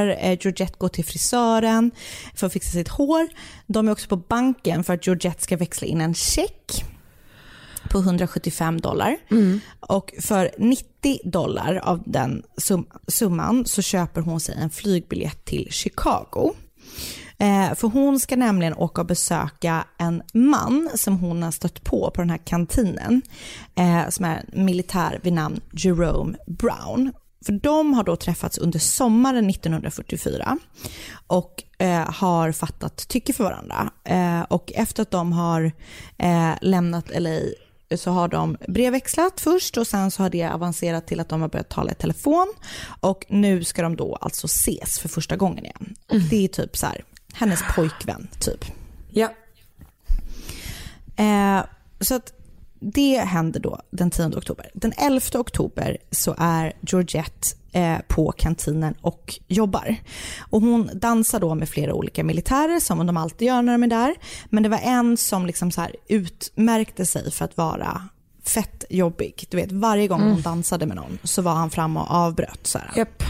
eh, Georgette går till frisören för att fixa sitt hår. De är också på banken för att Georgette ska växla in en check på 175 dollar. Och för 90 dollar av den sum- summan så köper hon sig en flygbiljett till Chicago. Eh, för hon ska nämligen åka och besöka en man som hon har stött på på den här kantinen. Eh, som är en militär vid namn Jerome Brown. För de har då träffats under sommaren 1944 och eh, har fattat tycke för varandra. Eh, och efter att de har eh, lämnat LA så har de brevväxlat först och sen så har det avancerat till att de har börjat tala i telefon och nu ska de då alltså ses för första gången igen. Och det är typ så här, hennes pojkvän typ. Ja. Eh, så att det händer då den 10 oktober. Den 11 oktober så är Georgette eh, på kantinen och jobbar. Och hon dansar då med flera olika militärer som de alltid gör när de är där. Men det var en som liksom så utmärkte sig för att vara fett jobbig. Du vet varje gång hon dansade med någon så var han fram och avbröt. Så här. Japp.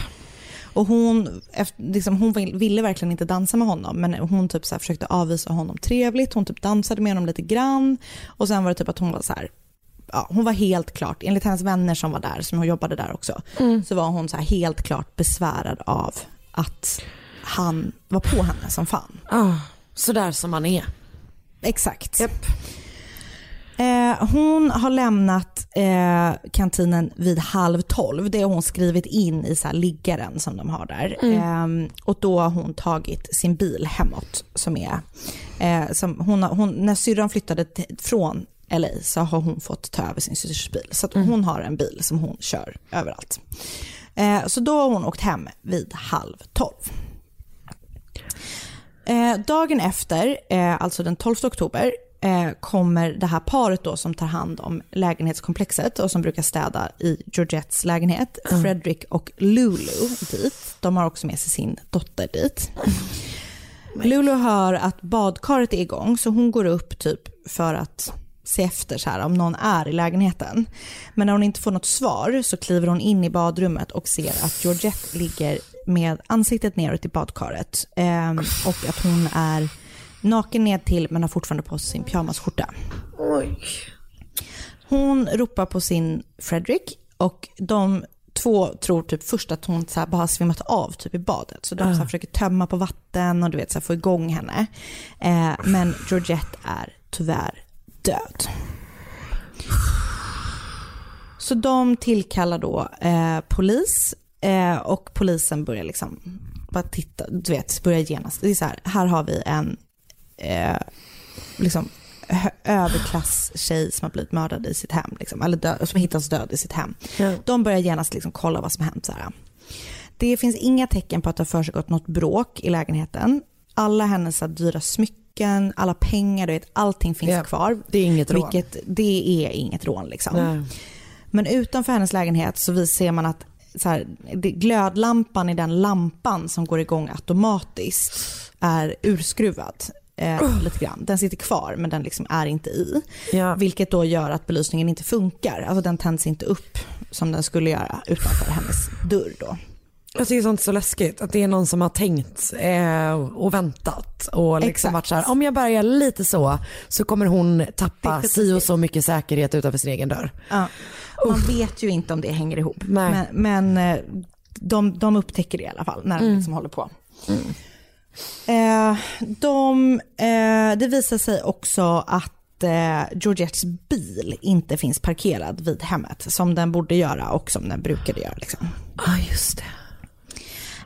Och hon, efter, liksom, hon vill- ville verkligen inte dansa med honom men hon typ så försökte avvisa honom trevligt. Hon typ dansade med honom lite grann och sen var det typ att hon var så här, ja, hon var helt klart, enligt hennes vänner som var där, som hon jobbade där också, så var hon så helt klart besvärad av att han var på henne som fan. Ah, sådär som man är. Exakt. Japp. Eh, hon har lämnat eh, kantinen vid halv tolv. Det har hon skrivit in i så liggaren som de har där. Eh, och då har hon tagit sin bil hemåt. Som är, eh, som hon hon, när syrran flyttade från LA så har hon fått ta över sin systers bil. Så att hon har en bil som hon kör överallt. Eh, så då har hon åkt hem vid halv tolv. Eh, dagen efter, alltså den 12 oktober, kommer det här paret då som tar hand om lägenhetskomplexet och som brukar städa i Georgettes lägenhet, Fredrik och Lulu dit. De har också med sig sin dotter dit. Lulu hör att badkaret är igång så hon går upp typ för att se efter så här, om någon är i lägenheten. Men när hon inte får något svar så kliver hon in i badrummet och ser att Georgette ligger med ansiktet neråt i badkaret eh, och att hon är naken ned till men har fortfarande på sig sin pyjamasskjorta. Hon ropar på sin Fredrik och de två tror typ först att hon så bara har svimmat av typ i badet. Så de så här försöker tömma på vatten och du vet så få igång henne. Eh, men Georgette är tyvärr död. Så de tillkallar då eh, polis eh, och polisen börjar liksom bara titta, du vet, börjar genast. Det är så här, här har vi en eh, liksom överklass-tjej som har blivit mördad i sitt hem, liksom, eller dö- som hittas död i sitt hem. De börjar genast liksom kolla vad som har hänt. Så här. Det finns inga tecken på att det har försiggått något bråk i lägenheten. Alla hennes dyra smycken, alla pengar, du vet, allting finns Ja, kvar. det är inget rån. Vilket, det är inget rån liksom. Nej. Men utanför hennes lägenhet så ser man att så här, glödlampan i den lampan som går igång automatiskt är urskruvad. Eh, lite grann. Den sitter kvar men den liksom är inte i. Ja. Vilket då gör att belysningen inte funkar. Alltså den tänds inte upp som den skulle göra utanför hennes dörr då. Jag tycker sånt är så läskigt. Att det är någon som har tänkt eh, och väntat och liksom Exakt. varit så här, om jag börjar lite så så kommer hon tappa si och så mycket säkerhet utanför sin egen dörr. Ja. Man vet ju inte om det hänger ihop. Nej. Men, men eh, de, de upptäcker det i alla fall när de Mm. liksom håller på. Eh, de, eh, det visar sig också att eh, Georgettes bil inte finns parkerad vid hemmet som den borde göra och som den brukade göra. Liksom. Ja, just det.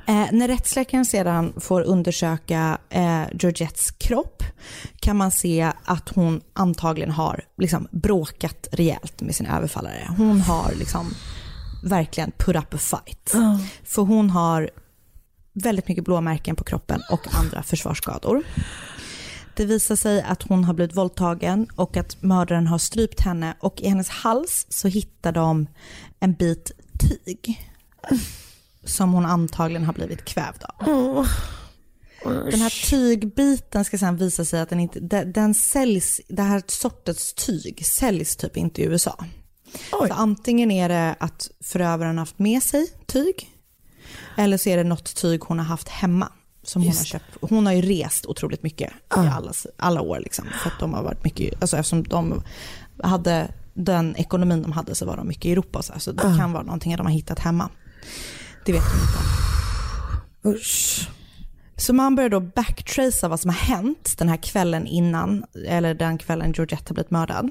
Eh, när rättsläkaren sedan får undersöka eh, Georgettes kropp kan man se att hon antagligen har liksom, bråkat rejält med sin överfallare. Hon har liksom verkligen put up a fight. För hon har väldigt mycket blåmärken på kroppen och andra försvarsskador. Det visar sig att hon har blivit våldtagen och att mördaren har strypt henne och i hennes hals så hittar de en bit tyg som hon antagligen har blivit kvävd av. Den här tygbiten ska sen visa sig att den inte, den, den säljs, det här sortens tyg säljs typ inte i USA. Så antingen är det att förövaren haft med sig tyg eller så är det något tyg hon har haft hemma. Som hon, har köpt. hon har ju rest otroligt mycket i alla, alla år. Liksom, för att de har varit mycket, alltså eftersom de hade den ekonomin de hade så var de mycket i Europa. Så, så det kan vara någonting de har hittat hemma. Det vet de inte. Usch. Så man börjar då backtracea vad som har hänt den här kvällen innan, eller den kvällen Georgette har blivit mördad.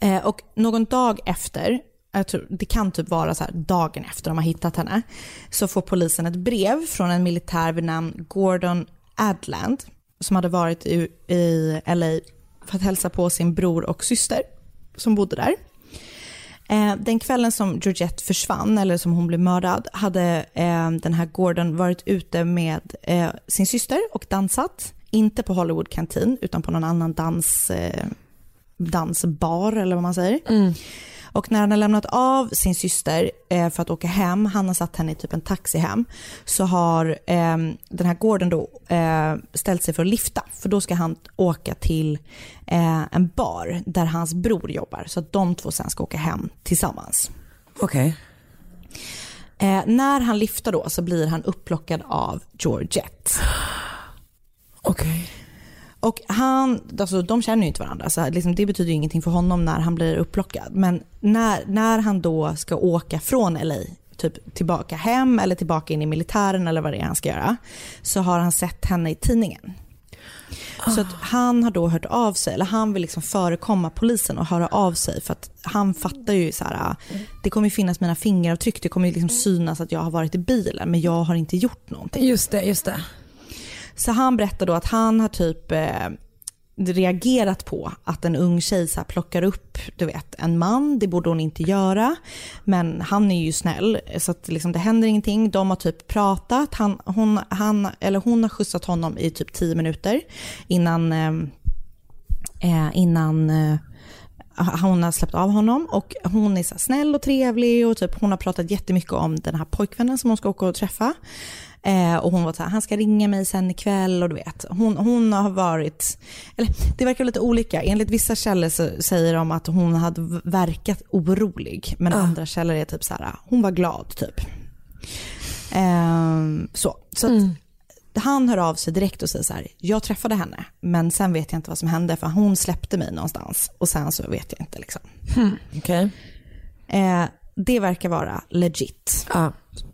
Eh, och någon dag efter, jag tror, det kan typ vara så här dagen efter de har hittat henne, så får polisen ett brev från en militär vid namn Gordon Adland som hade varit i, i LA för att hälsa på sin bror och syster som bodde där. Eh, den kvällen som Georgette försvann, eller som hon blev mördad, hade eh, den här Gordon varit ute med eh, sin syster och dansat. Inte på Hollywood Canteen, utan på någon annan dans, eh, dansbar eller vad man säger. Mm. Och när han har lämnat av sin syster eh, för att åka hem, han har satt henne i typ en taxi hem, så har eh, den här Gordon då eh, ställt sig för att lifta. För då ska han åka till eh, en bar där hans bror jobbar. Så att de två sen ska åka hem tillsammans. Okej. Eh, när han lyfter då så blir han upplockad av Georgette. Okej. Och han, alltså de känner ju inte varandra, så liksom, det betyder ju ingenting för honom när han blir upplockad. Men när, när han då ska åka från LA, typ tillbaka hem eller tillbaka in i militären eller vad det är han ska göra, så har han sett henne i tidningen. Så att han har då hört av sig, eller han vill liksom förekomma polisen och höra av sig för att han fattar ju så här, det kommer finnas mina fingeravtryck, det kommer liksom synas att jag har varit i bilen men jag har inte gjort någonting. Just det, just det. Så han berättar då att han har typ eh, reagerat på att en ung tjej så här plockar upp du vet, en man, det borde hon inte göra. Men han är ju snäll eh, så att liksom, det händer ingenting. De har typ pratat, han, hon, han, eller hon har skjutsat honom i typ tio minuter innan, eh, eh innan eh, hon har släppt av honom och hon är så snäll och trevlig och typ hon har pratat jättemycket om den här pojkvännen som hon ska åka och träffa. Eh, och hon var så här, han ska ringa mig sen ikväll och du vet. Hon, hon har varit, eller det verkar lite olika. Enligt vissa källor så säger de att hon hade verkat orolig. Men andra källor är typ så här, hon var glad typ. Eh, så så att han hör av sig direkt och säger så här, jag träffade henne men sen vet jag inte vad som hände för hon släppte mig någonstans och sen så vet jag inte liksom. Okej. Eh, det verkar vara legit.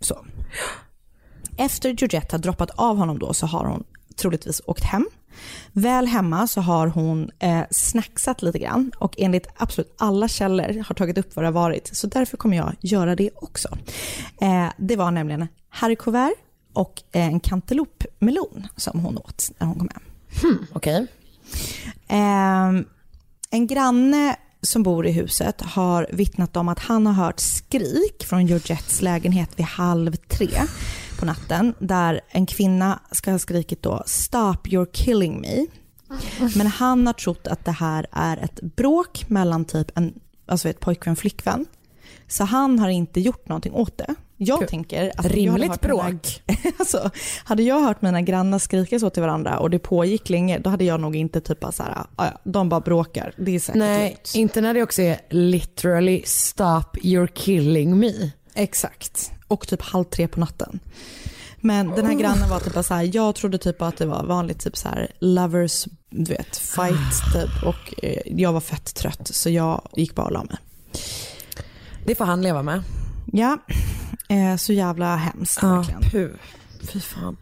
Så. Efter Georgette har droppat av honom då så har hon troligtvis åkt hem. Väl hemma så har hon eh, snacksat lite grann och enligt absolut alla källor har tagit upp vad det har varit. Så därför kommer jag göra det också. Eh, det var nämligen haricots och eh, en cantaloupemelon som hon åt när hon kom hem. Okej. Ehm, en granne som bor i huset har vittnat om att han har hört skrik från Georgettes lägenhet vid halv tre på natten där en kvinna ska ha skrikit då “Stop you're killing me”. Men han har trott att det här är ett bråk mellan typ en alltså ett pojkvän och flickvän. Så han har inte gjort någonting åt det. Jag Kul. tänker att om jag hade Rimligt hört mina- bråk. alltså, hade jag hört mina grannar skrika så till varandra och det pågick länge, då hade jag nog inte typ bara så här, "Ah, ja, de bara bråkar. Det är säkert Nej, lugnt." inte när det också är literally stop you're killing me. Exakt. Och typ halv tre på natten. Men den här grannen var typ så här, jag trodde typ att det var vanligt typ så här lovers, du vet, fight typ. Och eh, jag var fett trött så jag gick bara och la mig. Det får han leva med. Ja, eh, så jävla hemskt Ja, verkligen. puh. Fy fan.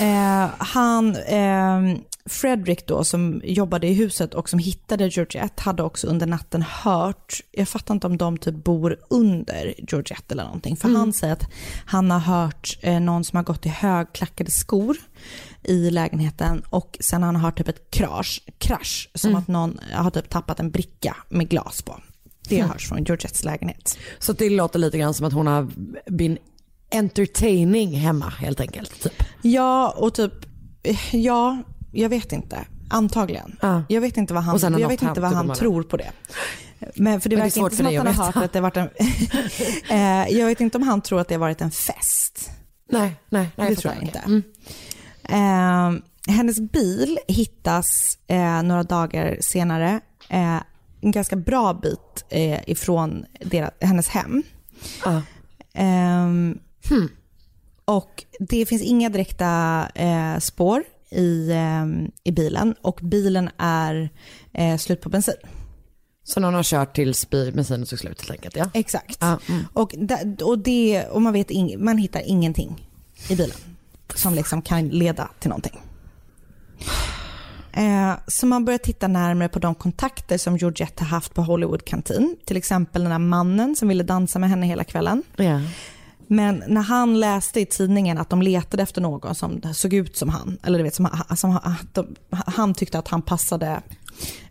Eh, han, eh, Fredrik då som jobbade i huset och som hittade Georgette hade också under natten hört, jag fattar inte om de typ bor under Georgette eller någonting, för han säger att han har hört eh, någon som har gått i högklackade skor i lägenheten och sen har han hört typ ett krasch, krasch som att någon har typ tappat en bricka med glas på. Det hörs från Georgettes lägenhet. Så det låter lite grann som att hon har been entertaining hemma helt enkelt. Typ. Ja, och typ, eh, ja, jag vet inte. Antagligen. Ja. Jag vet inte vad han, jag vet inte vad hänt, han typ, tror på det. Men för det Men det verkar inte som att han har hört att det varit en, Eh, jag vet inte om han tror att det har varit en fest. Nej, nej, nej. det fattar. tror jag inte. Mm. Eh, hennes bil hittas eh, några dagar senare eh, en ganska bra bit ifrån deras, hennes hem. Ja. Ehm, Och det finns inga direkta eh, spår i, ehm, i bilen och bilen är eh, slut på bensin. Så någon har kört tills bensinen tog slut helt enkelt. Ja. Exakt. Ja, mm. Och, och, det, och man, vet ing, man hittar ingenting i bilen som liksom kan leda till någonting. Eh, så man börjar titta närmare på de kontakter som Georgette har haft på Hollywood Kantin. Till exempel den här mannen som ville dansa med henne hela kvällen. Ja. Men när han läste i tidningen att de letade efter någon som såg ut som han, eller du vet, som, som att de, han tyckte att han passade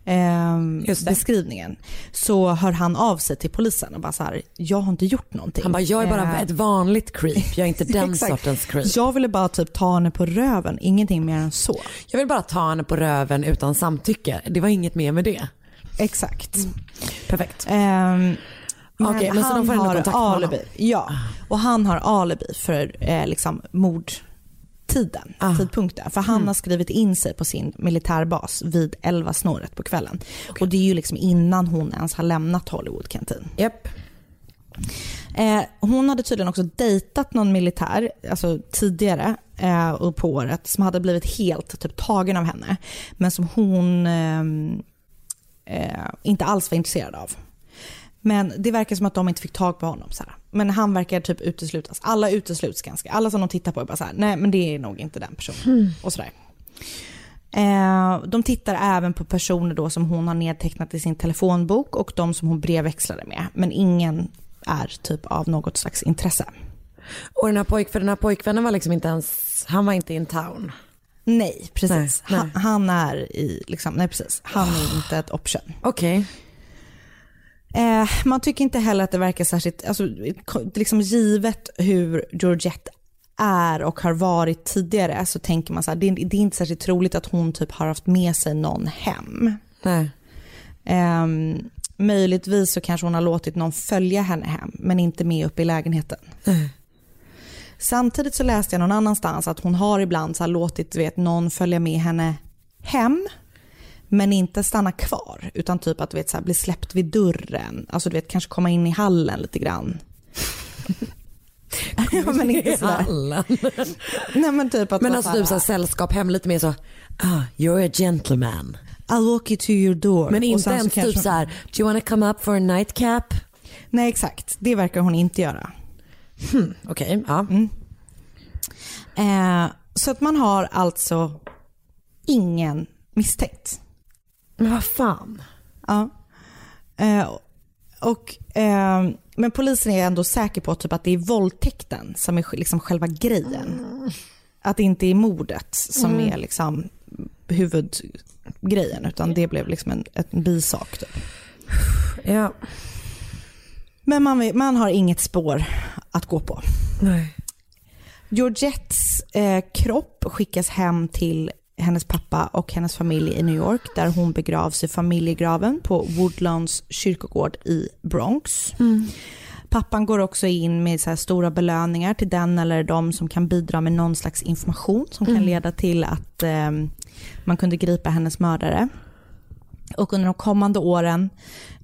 det. beskrivningen, så hör han av sig till polisen och bara så här, jag har inte gjort någonting. Han bara, jag är bara Eh, ett vanligt creep, jag är inte den sortens creep. Jag ville bara typ ta henne på röven, ingenting mer än så. Jag vill bara ta henne på röven utan samtycke. Det var inget mer med det. Exakt. Perfekt. Ehm, men, Okej, men han har alibi. Ja, och han har alibi för eh, liksom mordtiden, Ah. tidpunkten. För han har skrivit in sig på sin militärbas vid 11 snåret på kvällen. Och det är ju liksom innan hon ens har lämnat Hollywood Canteen. Japp. Eh, hon hade tydligen också dejtat någon militär alltså tidigare eh, på året som hade blivit helt typ, tagen av henne. Men som hon ehm, eh, inte alls var intresserad av. Men det verkar som att de inte fick tag på honom. Så här. Men han verkar typ uteslutas. Alla utesluts ganska. Alla som de tittar på är bara så här, nej men det är nog inte den personen. Och sådär. Eh, de tittar även på personer då som hon har nedtecknat i sin telefonbok och de som hon brevväxlade med. Men ingen är typ av något slags intresse. Och den här, pojk, för den här pojkvännen var liksom inte ens, han var inte in town. Nej, precis. Nej, nej. Han, han är i, liksom, nej precis. Han är inte ett option. Okej. Eh, man tycker inte heller att det verkar särskilt, alltså, liksom givet hur Georgette är och har varit tidigare så tänker man så här, det är, det är inte särskilt troligt att hon typ har haft med sig någon hem. Nej. Ehm, möjligtvis så kanske hon har låtit någon följa henne hem, men inte med upp i lägenheten. Samtidigt så läste jag någon annanstans att hon har ibland så låtit vet, någon följa med henne hem, men inte stanna kvar, utan typ att du vet, så här, bli släppt vid dörren. Alltså du vet, kanske komma in i hallen lite grann. ja, men inte sådär. Hallen. Nej, men typ att Men alltså typ så här, sällskap hem lite mer så, ah, you're a gentleman. I'll walk you to your door. Men inte så ens typ hon- så här, do you wanna come up for a nightcap? Nej exakt, det verkar hon inte göra. Okej, ja. Eh, så att man har alltså ingen misstänkt. Men vad fan. Ja. Eh, och, eh, men polisen är ändå säker på typ att det är våldtäkten som är liksom själva grejen. Att det inte är mordet som Mm. är liksom huvudgrejen utan det blev liksom en, en bisak. Typ. Ja. Men man, man har inget spår att gå på. Nej. Georgettes eh, kropp skickas hem till hennes pappa och hennes familj i New York där hon begravs i familjegraven på Woodlands kyrkogård i Bronx. Pappan går också in med så stora belöningar till den eller de som kan bidra med någon slags information som kan Mm. leda till att eh, man kunde gripa hennes mördare. Och under de kommande åren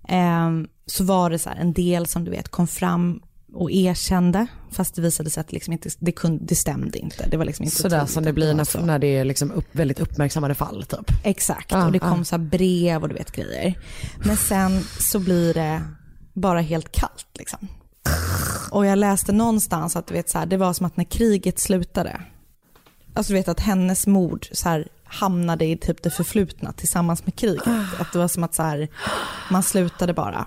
eh, så var det så en del som du vet kom fram och erkände, fast det visade sig att liksom inte, det, kunde, det stämde inte. Det var liksom inte Sådär som det blir när, när det är liksom upp, väldigt uppmärksammade fall typ. Exakt, Ah, och det kom ah. så brev och du vet grejer. Men sen så blir det bara helt kallt liksom. Och jag läste någonstans att du vet så här, det var som att när kriget slutade, alltså du vet att hennes mord så här, hamnade i typ det förflutna tillsammans med kriget. Att det var som att så här, man slutade bara.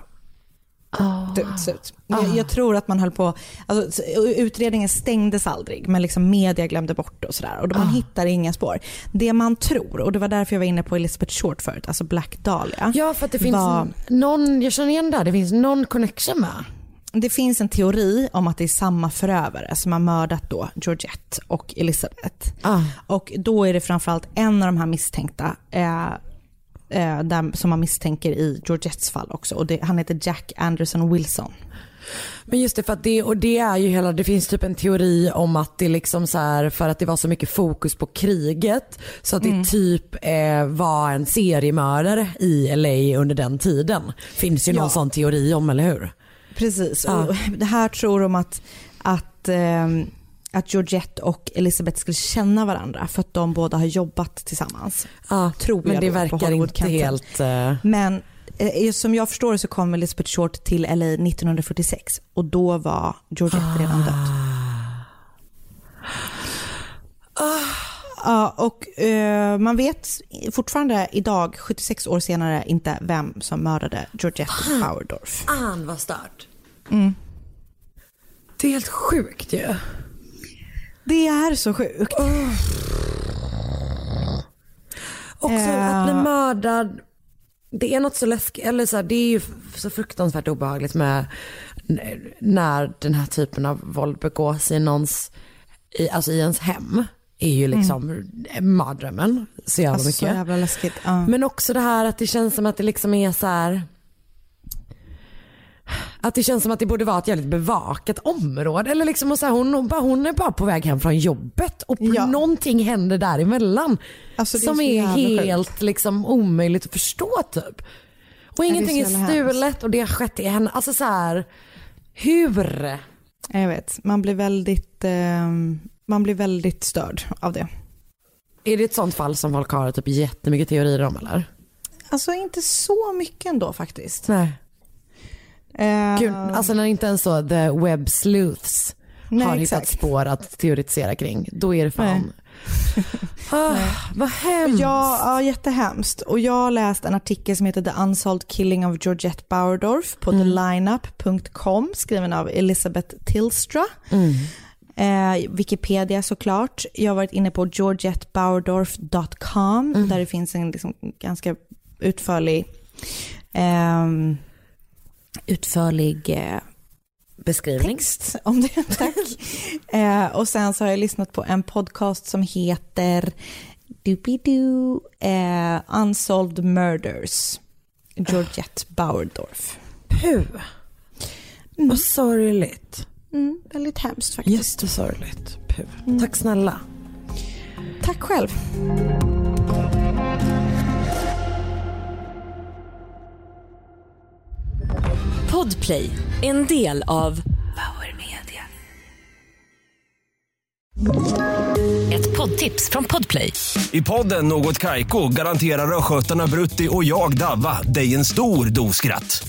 Det, slut. Jag, jag tror att man höll på, alltså, utredningen stängdes aldrig men liksom media glömde bort och sådär och man hittar inga spår. Det man tror, och det var därför jag var inne på Elizabeth Short förut, alltså Black Dahlia. Ja för att det finns var- någon, jag känner igen det här, det finns någon connection med. Det finns en teori om att det är samma förövare som har mördat då Georgette och Elizabeth. Ah. Och då är det framförallt en av de här misstänkta eh, eh, där, som man misstänker i Georgettes fall också. Och det, han heter Jack Anderson Wilson. Men just det, för att det, och det är ju hela, det finns typ en teori om att det liksom så här, för att det var så mycket fokus på kriget så att det typ eh, var en seriemördare i LA under den tiden. Finns ju någon Ja. sån teori om, eller hur? Precis, Ja. och det här tror de att, att, ehm, att Georgette och Elizabeth skulle känna varandra för att de båda har jobbat tillsammans. Ja, Tror men jag det verkar inte helt... eh, Men eh, som jag förstår så kom Elizabeth Short till LA 1946 och då var Georgette redan död. Ja, och eh, man vet fortfarande idag, 76 år senare, inte vem som mördade Georgette Bauerdorf. Fan vad stört. Mm. Det är helt sjukt ju. Det är så sjukt. Också Eh. att bli mördad. Det är något så läskigt, eller så här, det är ju så fruktansvärt obehagligt med när den här typen av våld begås i någons, i, alltså i ens hem. Är ju liksom mardrömmen så jävla Alltså, mycket. så jävla läskigt. Ja. Men också det här att det känns som att det liksom är så här. Att det känns som att det borde vara ett jävligt bevakat område. Eller liksom och så här, hon, hon, bara, hon är bara på väg hem från jobbet och Ja. någonting händer däremellan. Alltså, det som så är sjukt. helt liksom, omöjligt att förstå typ. Och ingenting är, är stulet och det har skett i henne. Alltså så här, hur? Jag vet, man blir väldigt, eh, man blir väldigt störd av det. Är det ett sånt fall som folk har typ jättemycket teorier om eller? Alltså inte så mycket ändå faktiskt. Nej. Eh, Gud, alltså när inte ens så the web sleuths Nej, har exakt. hittat spår att teoretisera kring. Då är det fan... Ah, vad hemskt. Ja, ja, jättehemskt. Och jag har läst en artikel som heter The Unsolved Killing of Georgette Bauerdorf på thelineup.com skriven av Elizabeth Tilstra. Eh, Wikipedia såklart. Jag har varit inne på georgettebauerdorf.com där det finns en liksom ganska utförlig ehm, utförlig eh, Beskrivning. text om det. Tack. eh, och sen så har jag lyssnat på en podcast som heter Doobidoo, eh, Unsolved Murders. Georgette Bauerdorf. Puh. Vad sorgligt. Mm, väldigt hemskt faktiskt. Jättesorgligt. Puh. Tack snälla. Tack själv. Podplay, en del av Power Media. Ett poddtips från Podplay. I podden Något Kaiko garanterar östgötarna Brutti och jag, Davva, dig en stor dos skratt.